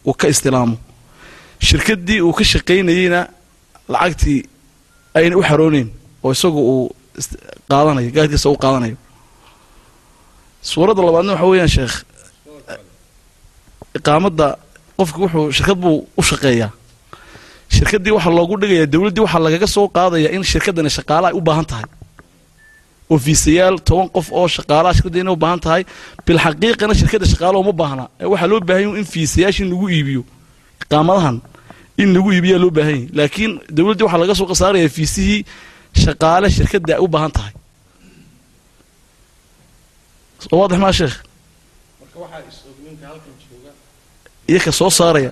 uu ka istilaamo. Shirkaddii uu ka shaqaynayeyna lacagtii ayna u xarooneyn oo isagu uu qaadanayo gaadkiisa u qaadanayo. Suuradda labaadna waxa weeyaan sheekh iqaamadda qofki wuxuu shirkad buu u shaqeeyaa shirkaddii waxaa loogu dhigayaa dowladdii waxaa lagaga soo qaadayaa in shirkaddani shaqaala ay u baahan tahay. Ofiisayaal toban qof oo shaqaalaha shirkadda inay u baahan tahay bilxaqiiqana shirkadda shaqaalo uma baahna. Ee waxaa loo baahan in fiisayaashii lagu iibiyo iqaamadahan in lagu iibiyaa loo baahan yahy laakiin dowladdii waxaa laga soo qasaarayaa fiisihii shaqaale shirkadda ay u baahan tahay. Waadix maa sheekh? Iyo ka soo saaraya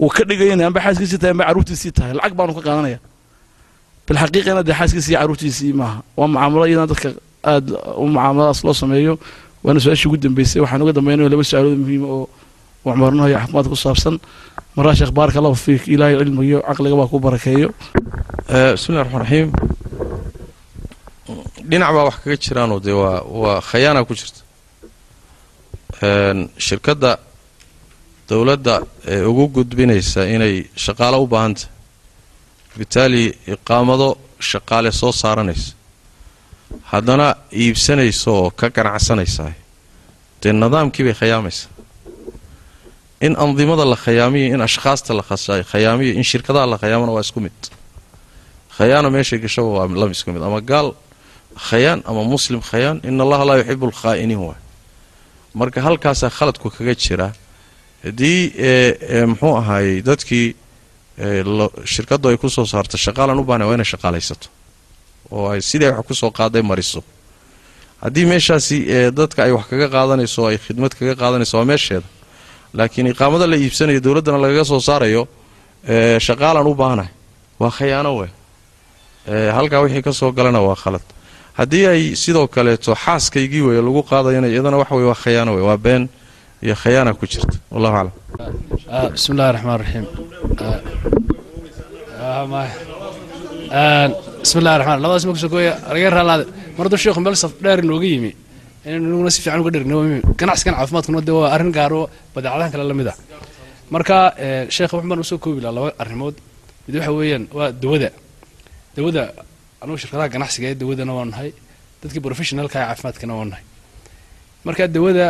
uu ka dhigayana amba xaaskiisii tahay amba carruurtiisii tahay. Lacag baanu ka qaadanaya. Bilxaqiiqana dee xaaskiisii iyo carruurtiisii maaha waa mucaamalo iyadana dadka aada u mucaamaladaas loo sameeyo. Waana su'aashii ugu dambeysay. Waxaan uga dambeynaya laba su'aalood muhiima oo cumarnaho iyo caafimaadka ku saabsan. Maraa sheekh baaraka allahu fiik ilaahay cilmiga iyo caqliga baa ku barakeeyo. Bismillahi raxmaan raxiim dhinac baa wax kaga jiraanoo dee waa waa khayaana ku jirta. Shirkadda dowladda ee ugu gudbinaysa inay shaqaalo u baahantah bitaali iqaamado shaqaale soo saaranaysa. Haddana iibsanaysa oo ka ganacsanaysaa dee nidaamkii bay khayaamaysaa. In andimada la khayaamiyo in ashkhaasta la khayaamiyo in shirkadaha la khayaamana waa isku mid. Khayaana meeshay gashaba waa laba isku mid. Ama gaal khayaan ama muslim khayaan in allaha laa yuxibu alkhaa'iniin waay marka halkaasaa khaladku kaga jira haddii muxuu ahaayey dadkii shirkaddu ay ku soo saarto shaqaalan u baahna waa inay shaqaalaysato oo ay sidai wax ku soo qaaday mariso. Haddii meeshaasi ee dadka ay wax kaga qaadanayso ay khidmad kaga qaadanayso waa meesheeda. Laakiin iqaamada la iibsanayo dowladdana lagaga soo saarayo shaqaalan u baahanahay waa khayaano wey ee halkaa wixii ka soo galana waa khalad. Haddii ay sidoo kaleeto xaaskaygii weeye lagu qaadayana iyadana waxa weye waa khayaano wey waa been iyo khayaana ku jirta. Wallahu aclam bismi illahi raxmaan raxiim bismi illahi raxmaan labadaas ma ku soo gooya laga raalaade. Mar hadduu sheekhu meel saf dheer inooga yimi inaynu inaguna si fiican uga dhergno ganacsigan caafimaadkuna dee waa arrin gaaro badeecadahan kale la mid ah. Marka sheekha wax baan u soo koobi lahaa laba arrimood. Mid waxa weeyaan waa dawada. Dawada anugu shirkadaha ganacsiga ee dawadana waa nahay. Dadkii professionalka ee caafimaadkana waa nahay. Marka dawada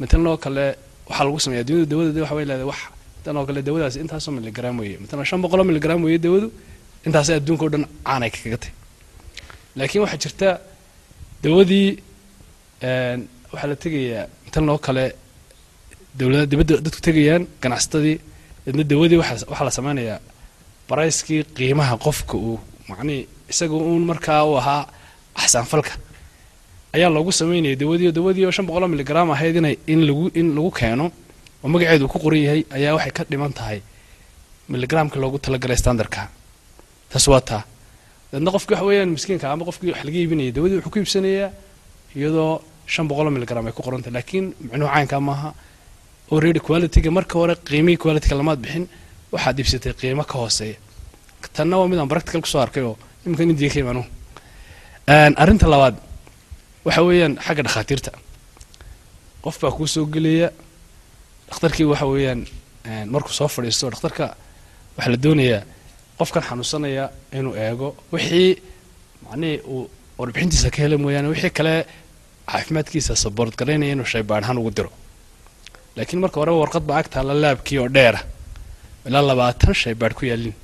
oo kale waxaa lagu sameeyaa dunida dawada waxa leedahay wax. Tan oo kale dawadaas intaasoo miligram weeye. Matalan shan boqoloo miligram weeye dawadu intaasay adduunka o dhan caanay kaga tahy laakiin waxaa jirta dawadii waxaa la tegayaa matalan oo kale dowladda dibadda dadku tegayaan ganacsatadii idna dawadii waxaa la sameynayaa barayskii qiimaha qofka uu macnii isaga uun markaa uu ahaa axsaanfalka ayaa loogu sameynaya dawadii dawadii oo shan boqoloo miligram ahayd in lagu in lagu keeno oo magaceedu ku qoran yahay ayaa waxay ka dhiman tahay miligramka loogu talagalay standardka. Taas waa taa dadna qofki waxa weeyaan miskiinka ama qofkii wax laga iibinaya dawadii wuxuu ku iibsanayaa iyadoo shan boqoloo miligram ay ku qorantahay laakiin micnuhu caynkaa maaha already qualityga marka hore qiimihii qualityga lamaad bixin waxaad iibsatay qiimo ka hooseeya tanna waa mid aan practical ku soo arkay oo iminkan indiya ka imaanu arrinta labaad waxa weeyaan xagga dhakhaatiirta. Qof baa kuu soo gelaya dhakhtarkii waxa weeyaan markuu soo fadhiisto dhakhtarka waxaa la doonayaa qofkan xanuunsanaya inuu eego wixii macnihii uu warbixintiisa ka hela mooyaane wixii kale caafimaadkiisa saboort garaynaya inuu shaybaadhaan ugu diro. Laakiin marka horeba warqad baa ag taalla laabkii oo dheera. Ilaa labaatan shaybaadh ku yaalin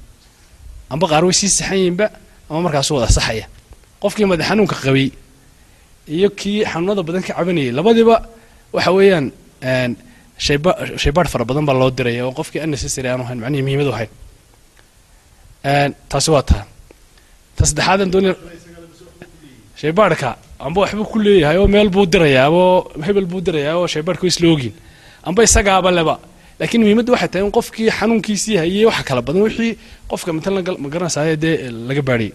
amba qaar way sii saxan yihinba ama markaasu wada saxaya. Qofkii madax xanuunka qabay iyo kii xanuunada badan ka cabanayay labadiiba waxa weeyaan shayba shaybaadh fara badan baa loo diraya oo qofkii unnecessary aanu hayn macnihii muhiimadu ahayn taasi waa taa ta saddexaadan doonaya shaybaadhka amba waxbuu ku leeyahay oo meel buu dirayaa hebel buu dirayaa oo shaybaadhka isla ogin amba isagaaba leba. Laakiin muhiimadda waxay tahay in qofkii xanuunkiisii hayay waxa kala badan wixii qofka matalan ma dee laga baadhiyay.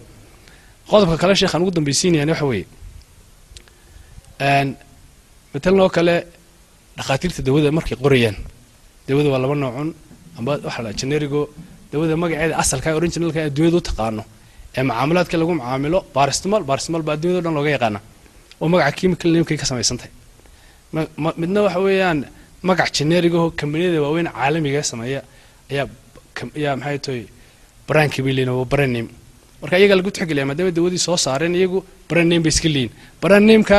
Qodobka kale sheekhaan ugu dambaysiinayaan waxa weeye matalan oo kale dhakhaatiirta dawada markay qorayaan. Dawada waa laba noocun amba waxa la generigo. Dawada magaceeda asalka originalka ee adduunyada u taqaano. Ee macaamulaadka lagu macaamilo barismal barismal baa adduunyada o dhan looga yaqaana. Oo magaca chemical namekay ka samaysantahay midna waxa weeyaan magac generigaho kambaniyada waaweyn caalamiga sameeya ayaa ayaa maxay tahay brandkii bay leeyihiin brand name. Marka iyaga lagu tixgeliya maadaama dawadii soo saareen iyagu brand name bay iska leeyihiin brand nameka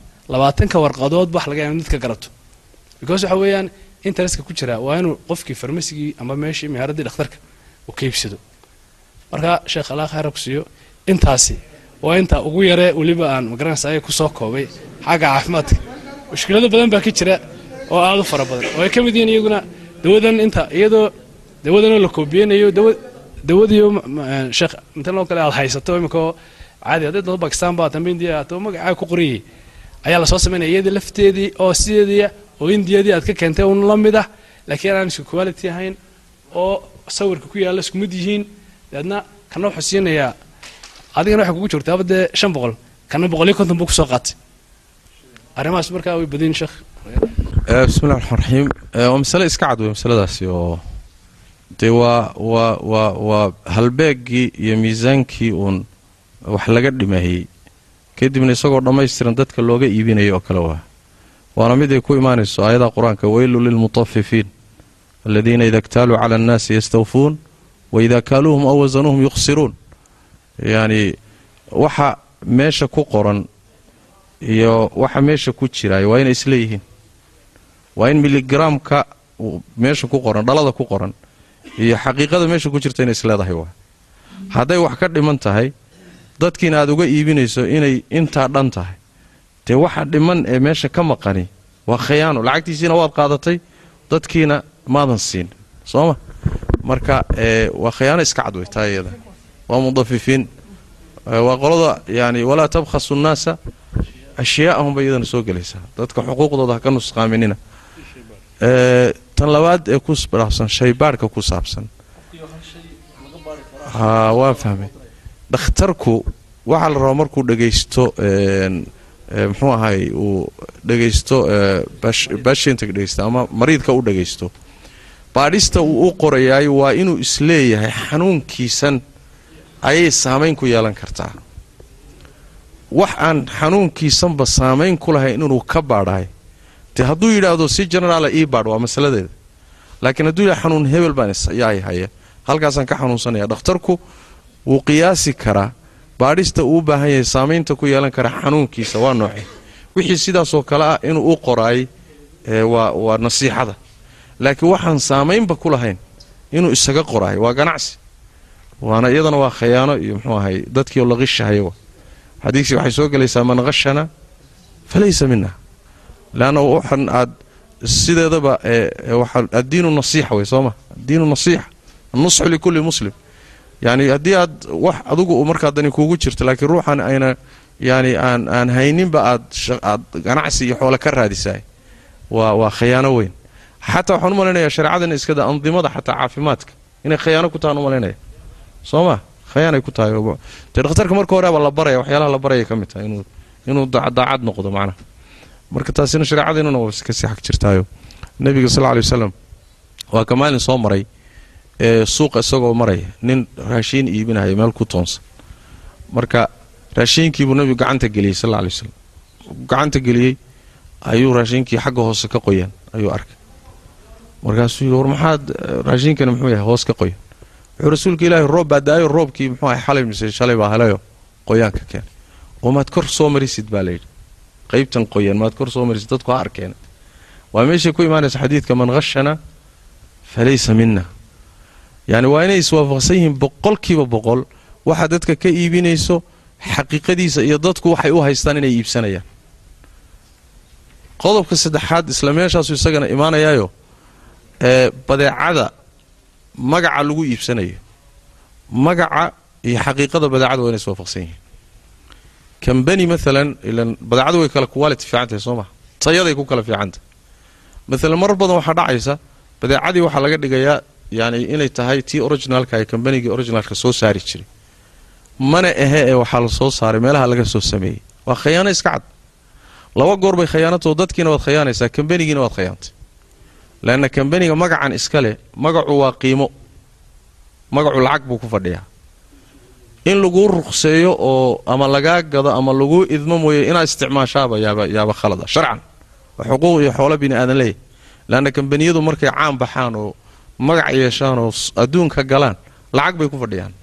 labaatanka warqadood wax laga mid ka garato. Because waxa weeyaan interestka ku jira waa inuu qofkii farmasigii ama meeshii mihaaradii dhakhtarka uu ka marka sheekh allah khayra siiyo intaasi waa inta ugu yaree weliba aan magaranaysa ay ku soo koobay xagga caafimaadka. Mushkilado badan baa ka jira oo aada u fara badan. Oo ay ka mid yihiin iyaguna dawadan inta iyadoo dawadanoo la koobiyeynayo dawa dawadiyo sheekh intan oo kale aad haysato iminkao caadi hadday dado bakistan ba tamba indiya magacaa ku qoriyay ayaa la soo samaynaya iyadii lafteedii oo sideedii oo indiyadii aad ka keentay un la mid ah. Laakiin aan isku quality ahayn oo sawirka ku yaalla isku yihiin dabeedna kana wuxuu siinayaa adigana waxay kugu joogtaaba dee shan boqol kana boqol iyo konton buu ku soo qaatay. Arrimahaas markaa way badin sheekh bismillahi raxmaan raxiim waa masale iska cad wey masaladaasi oo dee waa waa waa waa halbeegii iyo miisaankii uun wax laga dhimeeyey kadibna isagoo dhammaystiran dadka looga iibinayo oo kale waa. Waana mid ay ku imaanayso aayadaha qur'aanka weylu lilmutafifiin aladiina ida ktaaluu cala annaasi yastawfuun waida kaaluuhum aw wasanuuhum yukhsiruun. Yacni waxa meesha ku qoran iyo waxa meesha ku jiraay waa inay isleeyihiin. Waa in miligaraamka meesha ku qoran dhalada ku qoran iyo xaqiiqada meesha ku jirta inay isleedahay waa. Hadday wax ka dhiman tahay dadkiina aad uga iibinayso inay intaa dhan tahay. Dee waxa dhiman ee meesha ka maqani waa khayaano lacagtiisiina waad qaadatay dadkiina maadan siin. Sooma marka waa khayaano iska cad wey taa iyada. Waa mudafifiin waa qolada yani walaa tabkhasu nnaasa ashyaa'ahum bay iyadana soo gelaysaa. Dadka xuquuqdooda ha ka nusqaaminina. Tan labaad ee ku saabsan shaybaadhka ku saabsan. Waa fahmay dhakhtarku waxaa la rabaa markuu dhegaysto muxuu ahay uu dhegaysto bashinta dhegaysto ama mariidka u dhegaysto baadhista uu u qorayaay waa inuu is leeyahay xanuunkiisan ayay saamayn ku yeelan kartaa. Wax aan xanuunkiisanba saamayn ku lahayn inuu ka baadhahay. Dee hadduu yidhaahdo si generaala ii baadh waa masaladeeda. Laakiin hadduu yidhahdo xanuun hebel baan haya. Halkaasaan ka xanuunsanaya. Dhakhtarku wuu qiyaasi karaa baadhista uu u baahan yahay saamaynta ku yeelan kara xanuunkiisa waa nooce wixii sidaasoo kale ah inuu u qoraay waa nasiixada. Laakiin waxaan saamaynba ku lahayn inuu isaga qoraay waa ganacsi. Waana iyadana waa khayaano iyo mxuu ahay dadkiioo la qishahaya xadiisii waxay soo gelaysaa man qashana falaysa mina leanna waxan aad sideedaba addiinu nasiixa wey sooma addiinu nasiixa annusxu likulli muslim yani haddii aad wax adugu markaa kuugu jirto laakiin ruuxan ayna yani aan aan hayninba aad aad ganacsi iyo xoole ka raadisaay waa waa khayaano weyn. Xataa waxaan u malaynayaa iskada andimada xataa caafimaadka. Inay khayaano ku tahaan u soo ma? Khayaanay ku tahay. Dee dhakhtarka marka horeaba la baraya waxyaalaha la baraya ka mid tahay inuu inuu daacad noqdo macnaha marka taasina shareecadiinuna waa ka sii xag jirtaayo. Nebiga sal lla lay wasalam waa ka maalin soo maray suuqa isagoo maraya nin raashiin iibinaya meel ku toonsan. Marka raashiinkiibuu nebigu gacanta geliyey sal alla lay wasalam gacanta geliyey ayuu raashiinkii xagga hoose ka qoyan ayuu arkay. Markaasuu yidhi war maxaad raashiinkani muxuu yahay hoos ka qoyan. Wuxuu rasuulka ilaahay roob baa daayo roobkii muxuu ahay xalay mise shalay baa helayo qoyaanka keenay oo maad kor soo marisid baa layidhi qaybtan qoyan maad kor soo marisid dadku ha arkeen. Waa meeshay ku imaanaysa xadiidka man khashana falaysa mina yacni waa inay iswaafaqsan yihiin boqolkiiba boqol waxa dadka ka iibinayso xaqiiqadiisa iyo dadku waxay u haystaan inay iibsanayaan. Qodobka saddexaad isla isagana imaanayaayo ee badeecada magaca lagu iibsanayo. Magaca iyo xaqiiqada badeecada waa inay iswaafaqsan yihiin. Kambani maalan ilan badeecadu way kala quality fiican tahay soo maha tayaday ku kala fiican tahay maalan marar badan waxaa dhacaysa badeecadii waxaa laga dhigayaa yani inay tahay tii originalka ee kambanigii originalka soo saari jiray. Mana ahe ee waxaa la soo saaray meelaha laga soo sameeyey. Waa khayaano iska cad. Laba goor bay khayaanatoo dadkiina waad khayaanaysaa kambanigiina waad khayaantay leanna kambaniga magacan iska leh magacu waa qiimo. Magacu lacag buu ku fadhiyaa. In laguu ruqseeyo oo ama lagaa gado ama laguu idmo mooye inaad isticmaashaaba yaaba khalada sharcan. Waa xuquuq iyo xoolo bini aadan leeyahy leanna kambaniyadu markay caan baxaan oo magac yeeshaan oo adduunka galaan lacag bay ku fadhiyaan.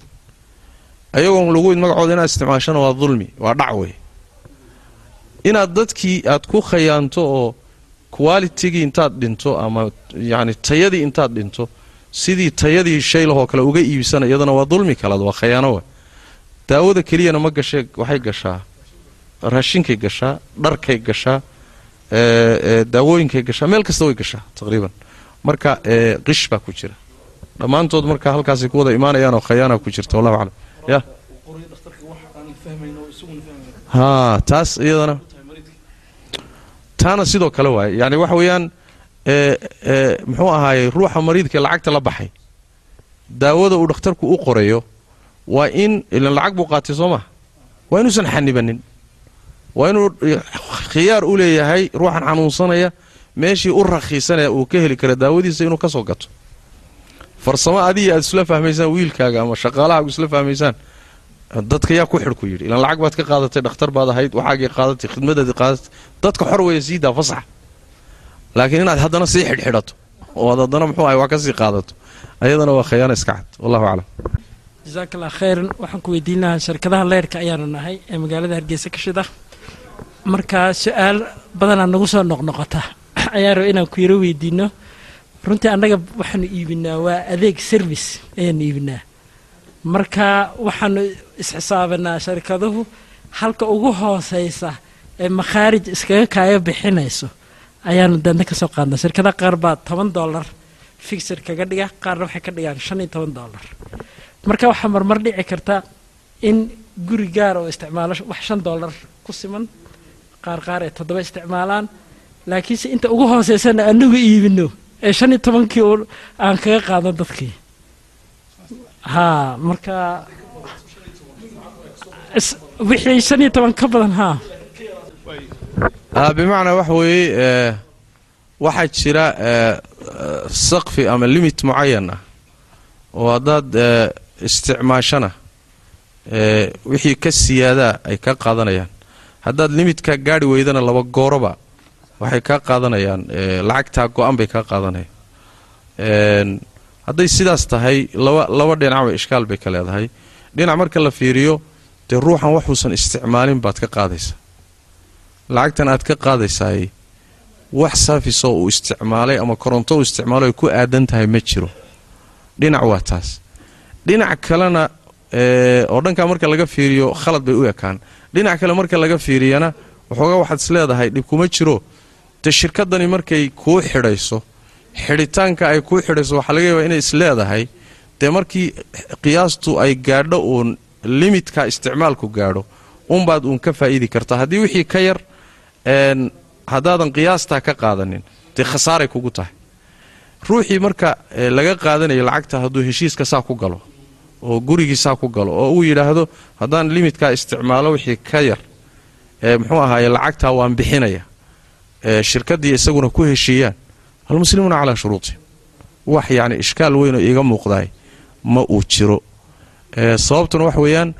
Ayagoon lagu id magacooda inaad isticmaashana waa dulmi waa dhac wey inaad dadkii aad ku khayaanto oo qualitigii intaad dhinto ama yacni tayadii intaad dhinto sidii tayadii shaylahoo kale uga iibsana iyadana waa dulmi kalaad waa khayaano wa daawada keliyana ma gashe waxay gashaa raashinkay gashaa dharkay gashaa daawooyinkay gashaa meel kasta way gashaa taqriiban marka qish baa ku jira. Dhammaantood marka halkaasay ku wada imaanayaanoo khayaana ku jirta wallahu aclam. Ya? Haa taas iyadana. Taana sidoo kale waaye. Yani waxa weeyaan muxuu ahaayey ruuxa mariidkae lacagta la baxay. Daawada uu dhakhtarku u qorayo waa in ilan lacag buu qaatay soo maha waa inuusan xanibanin. Waa inuu khiyaar u leeyahay ruuxan xanuunsanaya meeshii u rakhiisanaya uu ka heli kara daawadiisa inuu ka soo gato. Farsamo adiga aad isla fahmaysaan wiilkaaga ama shaqaalahaagu isla fahmaysaan dadka yaa ku xidhku yidhi ilaan lacag baad ka qaadatay dhakhtar baad ahayd waxaagii qaadatay khidmadaadii qaadatay. Dadka xor weya sii daa fasax laakiin inaad haddana sii xidhxidhato oo aad haddana muxuu ahay wax ka qaadato. Ayadana waa khayaano iska cad wallahu aclam. Jasaak allah khayran. Waxaan ku weydiin lahaa shirkadaha leyrhka ayaanu nahay ee magaalada hargeysa ka shida. Marka su'aal badanaa nagu soo noqnoqota ayaan raba inaan ku yaro weydiino runtii annaga waxaanu iibinaa waa adeeg service ayaanu iibinaa. Marka waxaanu isxisaabanaa sharikaduhu halka ugu hooseysa ee makhaarij iskaga kaaga bixinayso ayaanu deedna ka soo qaadnaa. Shirkada qaar baa toban dollar fixer kaga dhiga qaarna waxay ka dhigaan shan iyo toban dollar. Marka waxaa marmar dhici karta in guri gaar oo isticmaalo wax shan dollar ku siman qaar qaar ay toddoba isticmaalaan laakiinse inta ugu hooseysana anagu iibino ee shan iyo tobankii u aan kaga qaadno dadkii. Haa marka wixii shan iyo toban ka badan haa bimacnaa waxa weeye ee, waxaa jira ee, saqfi ama limit mucayan ah oo haddaad isticmaashana wixii ka siyaadaa ay ka qaadanayaan. Haddaad limitka gaari weydana laba gooroba waxay kaa qaadanayaan ee, lacagtaa go-an bay kaa qaadanayaan hadday sidaas tahay laba laba dhinacba ishkaal bay ka leedahay. Dhinac marka la fiiriyo dee ruuxan waxuusan isticmaalin baad ka qaadaysa lacagtan aad ka qaadaysaay wax saafisoo uu isticmaalay ama koronto uu isticmaalo ku aadan tahay ma jiro. Dhinac waa taas. Dhinac kalena ee, oo dhankaa marka laga fiiriyo khalad bay u ekaan. Dhinac kale marka laga fiiriyana waxoogaa waxaad is leedahay dhib kuma jiro dee shirkadani markay kuu xidhayso xidhitaanka ay kuu xidhayso waxaa laga yaabaa inay is leedahay dee markii qiyaastu ay gaadho uun limitka isticmaalku gaadho unbaad uun ka faa'iidi kartaa haddii wixii ka yar haddaadan qiyaastaa ka qaadanin dee khasaaray kugu tahay. Ruuxii marka laga qaadanayo lacagta hadduu heshiiska saa ku galo oo gurigii saa ku galo oo uu yidhaahdo haddaan limitkaa isticmaalo wixii ka yar ee muxuu ahaaye lacagtaa waan bixinaya ee shirkaddii isaguna ku heshiiyaan almuslimuuna calaa shuruutihim wax yacni ishkaal weyn oo iiga muuqdaay ma uu jiro. Sababtuna wax weeyaan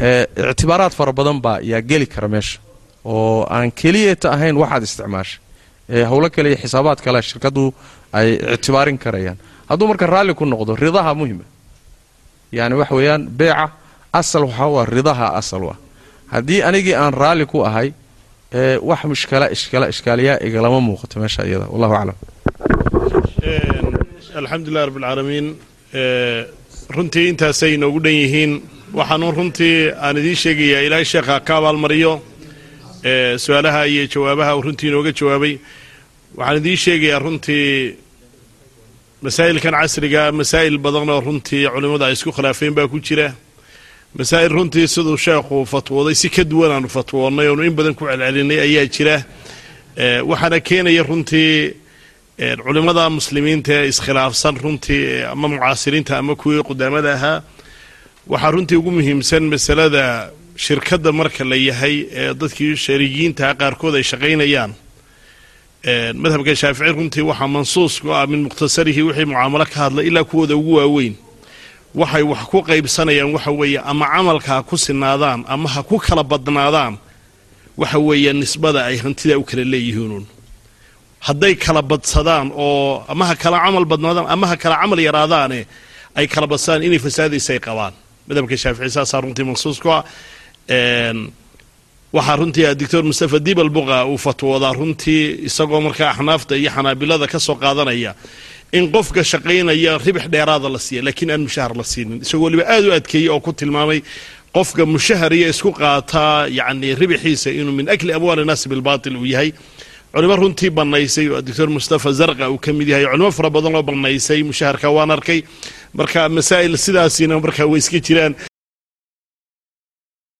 ee ictibaaraad fara badan baa yaa geli kara meesha. Oo aan keliyata ahayn waxaad isticmaashay ee howlo kale iyo xisaabaad kale shirkaddu ay ictibaarin karayaan. Hadduu marka raalli ku noqdo ridaha muhima. Yani wax weeyaan beeca asal waxaa u ah ridaha asal u ah. Haddii anigii aan raalli ku ahay wax mushkala ishkala ishkaaliyaa igalama muuqato meesha iyada. Wallahu aclam. Alxamdulilah rabbilcaalamiin runtii intaasay inoogu dhan yihiin. Waxaanu runtii aan idiin sheegayaa ilaahay sheekha ka abaalmariyo. Su'aalaha iyo jawaabaha uu runtii inooga jawaabay. Waxaan idiin sheegayaa runtii masaa'ilkan casriga masaa'il badan oo runtii culimmadu ay isku khilaafeen baa ku jira masaa'il runtii siduu sheekhu fatwooday si ka duwan aanu fatwoonnay oonu in badan ku celcelinay ayaa jira. Ee, waxaana keenaya runtii ee, culimmada muslimiinta ee iskhilaafsan runtii ee, ama mucaasiriinta ama kuwii qudaamada ahaa. Waxaa runtii ugu muhiimsan masalada shirkadda marka la yahay ee dadkii shariigiinta qaarkood ay shaqaynayaan. Madhabka shaafici runtii waxaa mansuus ah min mukhtasarihi wixii mucaamalo ka hadla ilaa kuwooda ugu waaweyn waxay wax ku qaybsanayaan waxa weeye ama camalka ha ku sinaadaan ama ha ku kala badnaadaan waxa weeye nisbada ay hantida u kala leeyihiinuun hadday kala badsadaan oo ama ha kala camal badnaadaan ama ha kala camal yaraadaane ay kala badsadaan inay fasaadaysa ay qabaan. Madhabka shaafici saasaa runtii mansuus ku ah. Waxaa runtii doctor mustafa dibal buqa uu fatwoodaa runtii isagoo markaa axnaafta iyo xanaabilada ka soo qaadanaya in qofka shaqaynaya ribix dheeraada la siiya laakiin aan mushahar la siinin. Isagoo waliba aad u adkeeyey oo ku tilmaamay qofka mushahar iyo isku qaataa yacni ribixiisa inuu min akli amwaali naasi bilbaatil uu yahay. Culimo runtii bannaysay oo doctor mustafa zarqa uu ka mid yahay. Culimo fara badan oo bannaysay mushaharka waan arkay. Marka masaa'il sidaasina marka way iska jiraan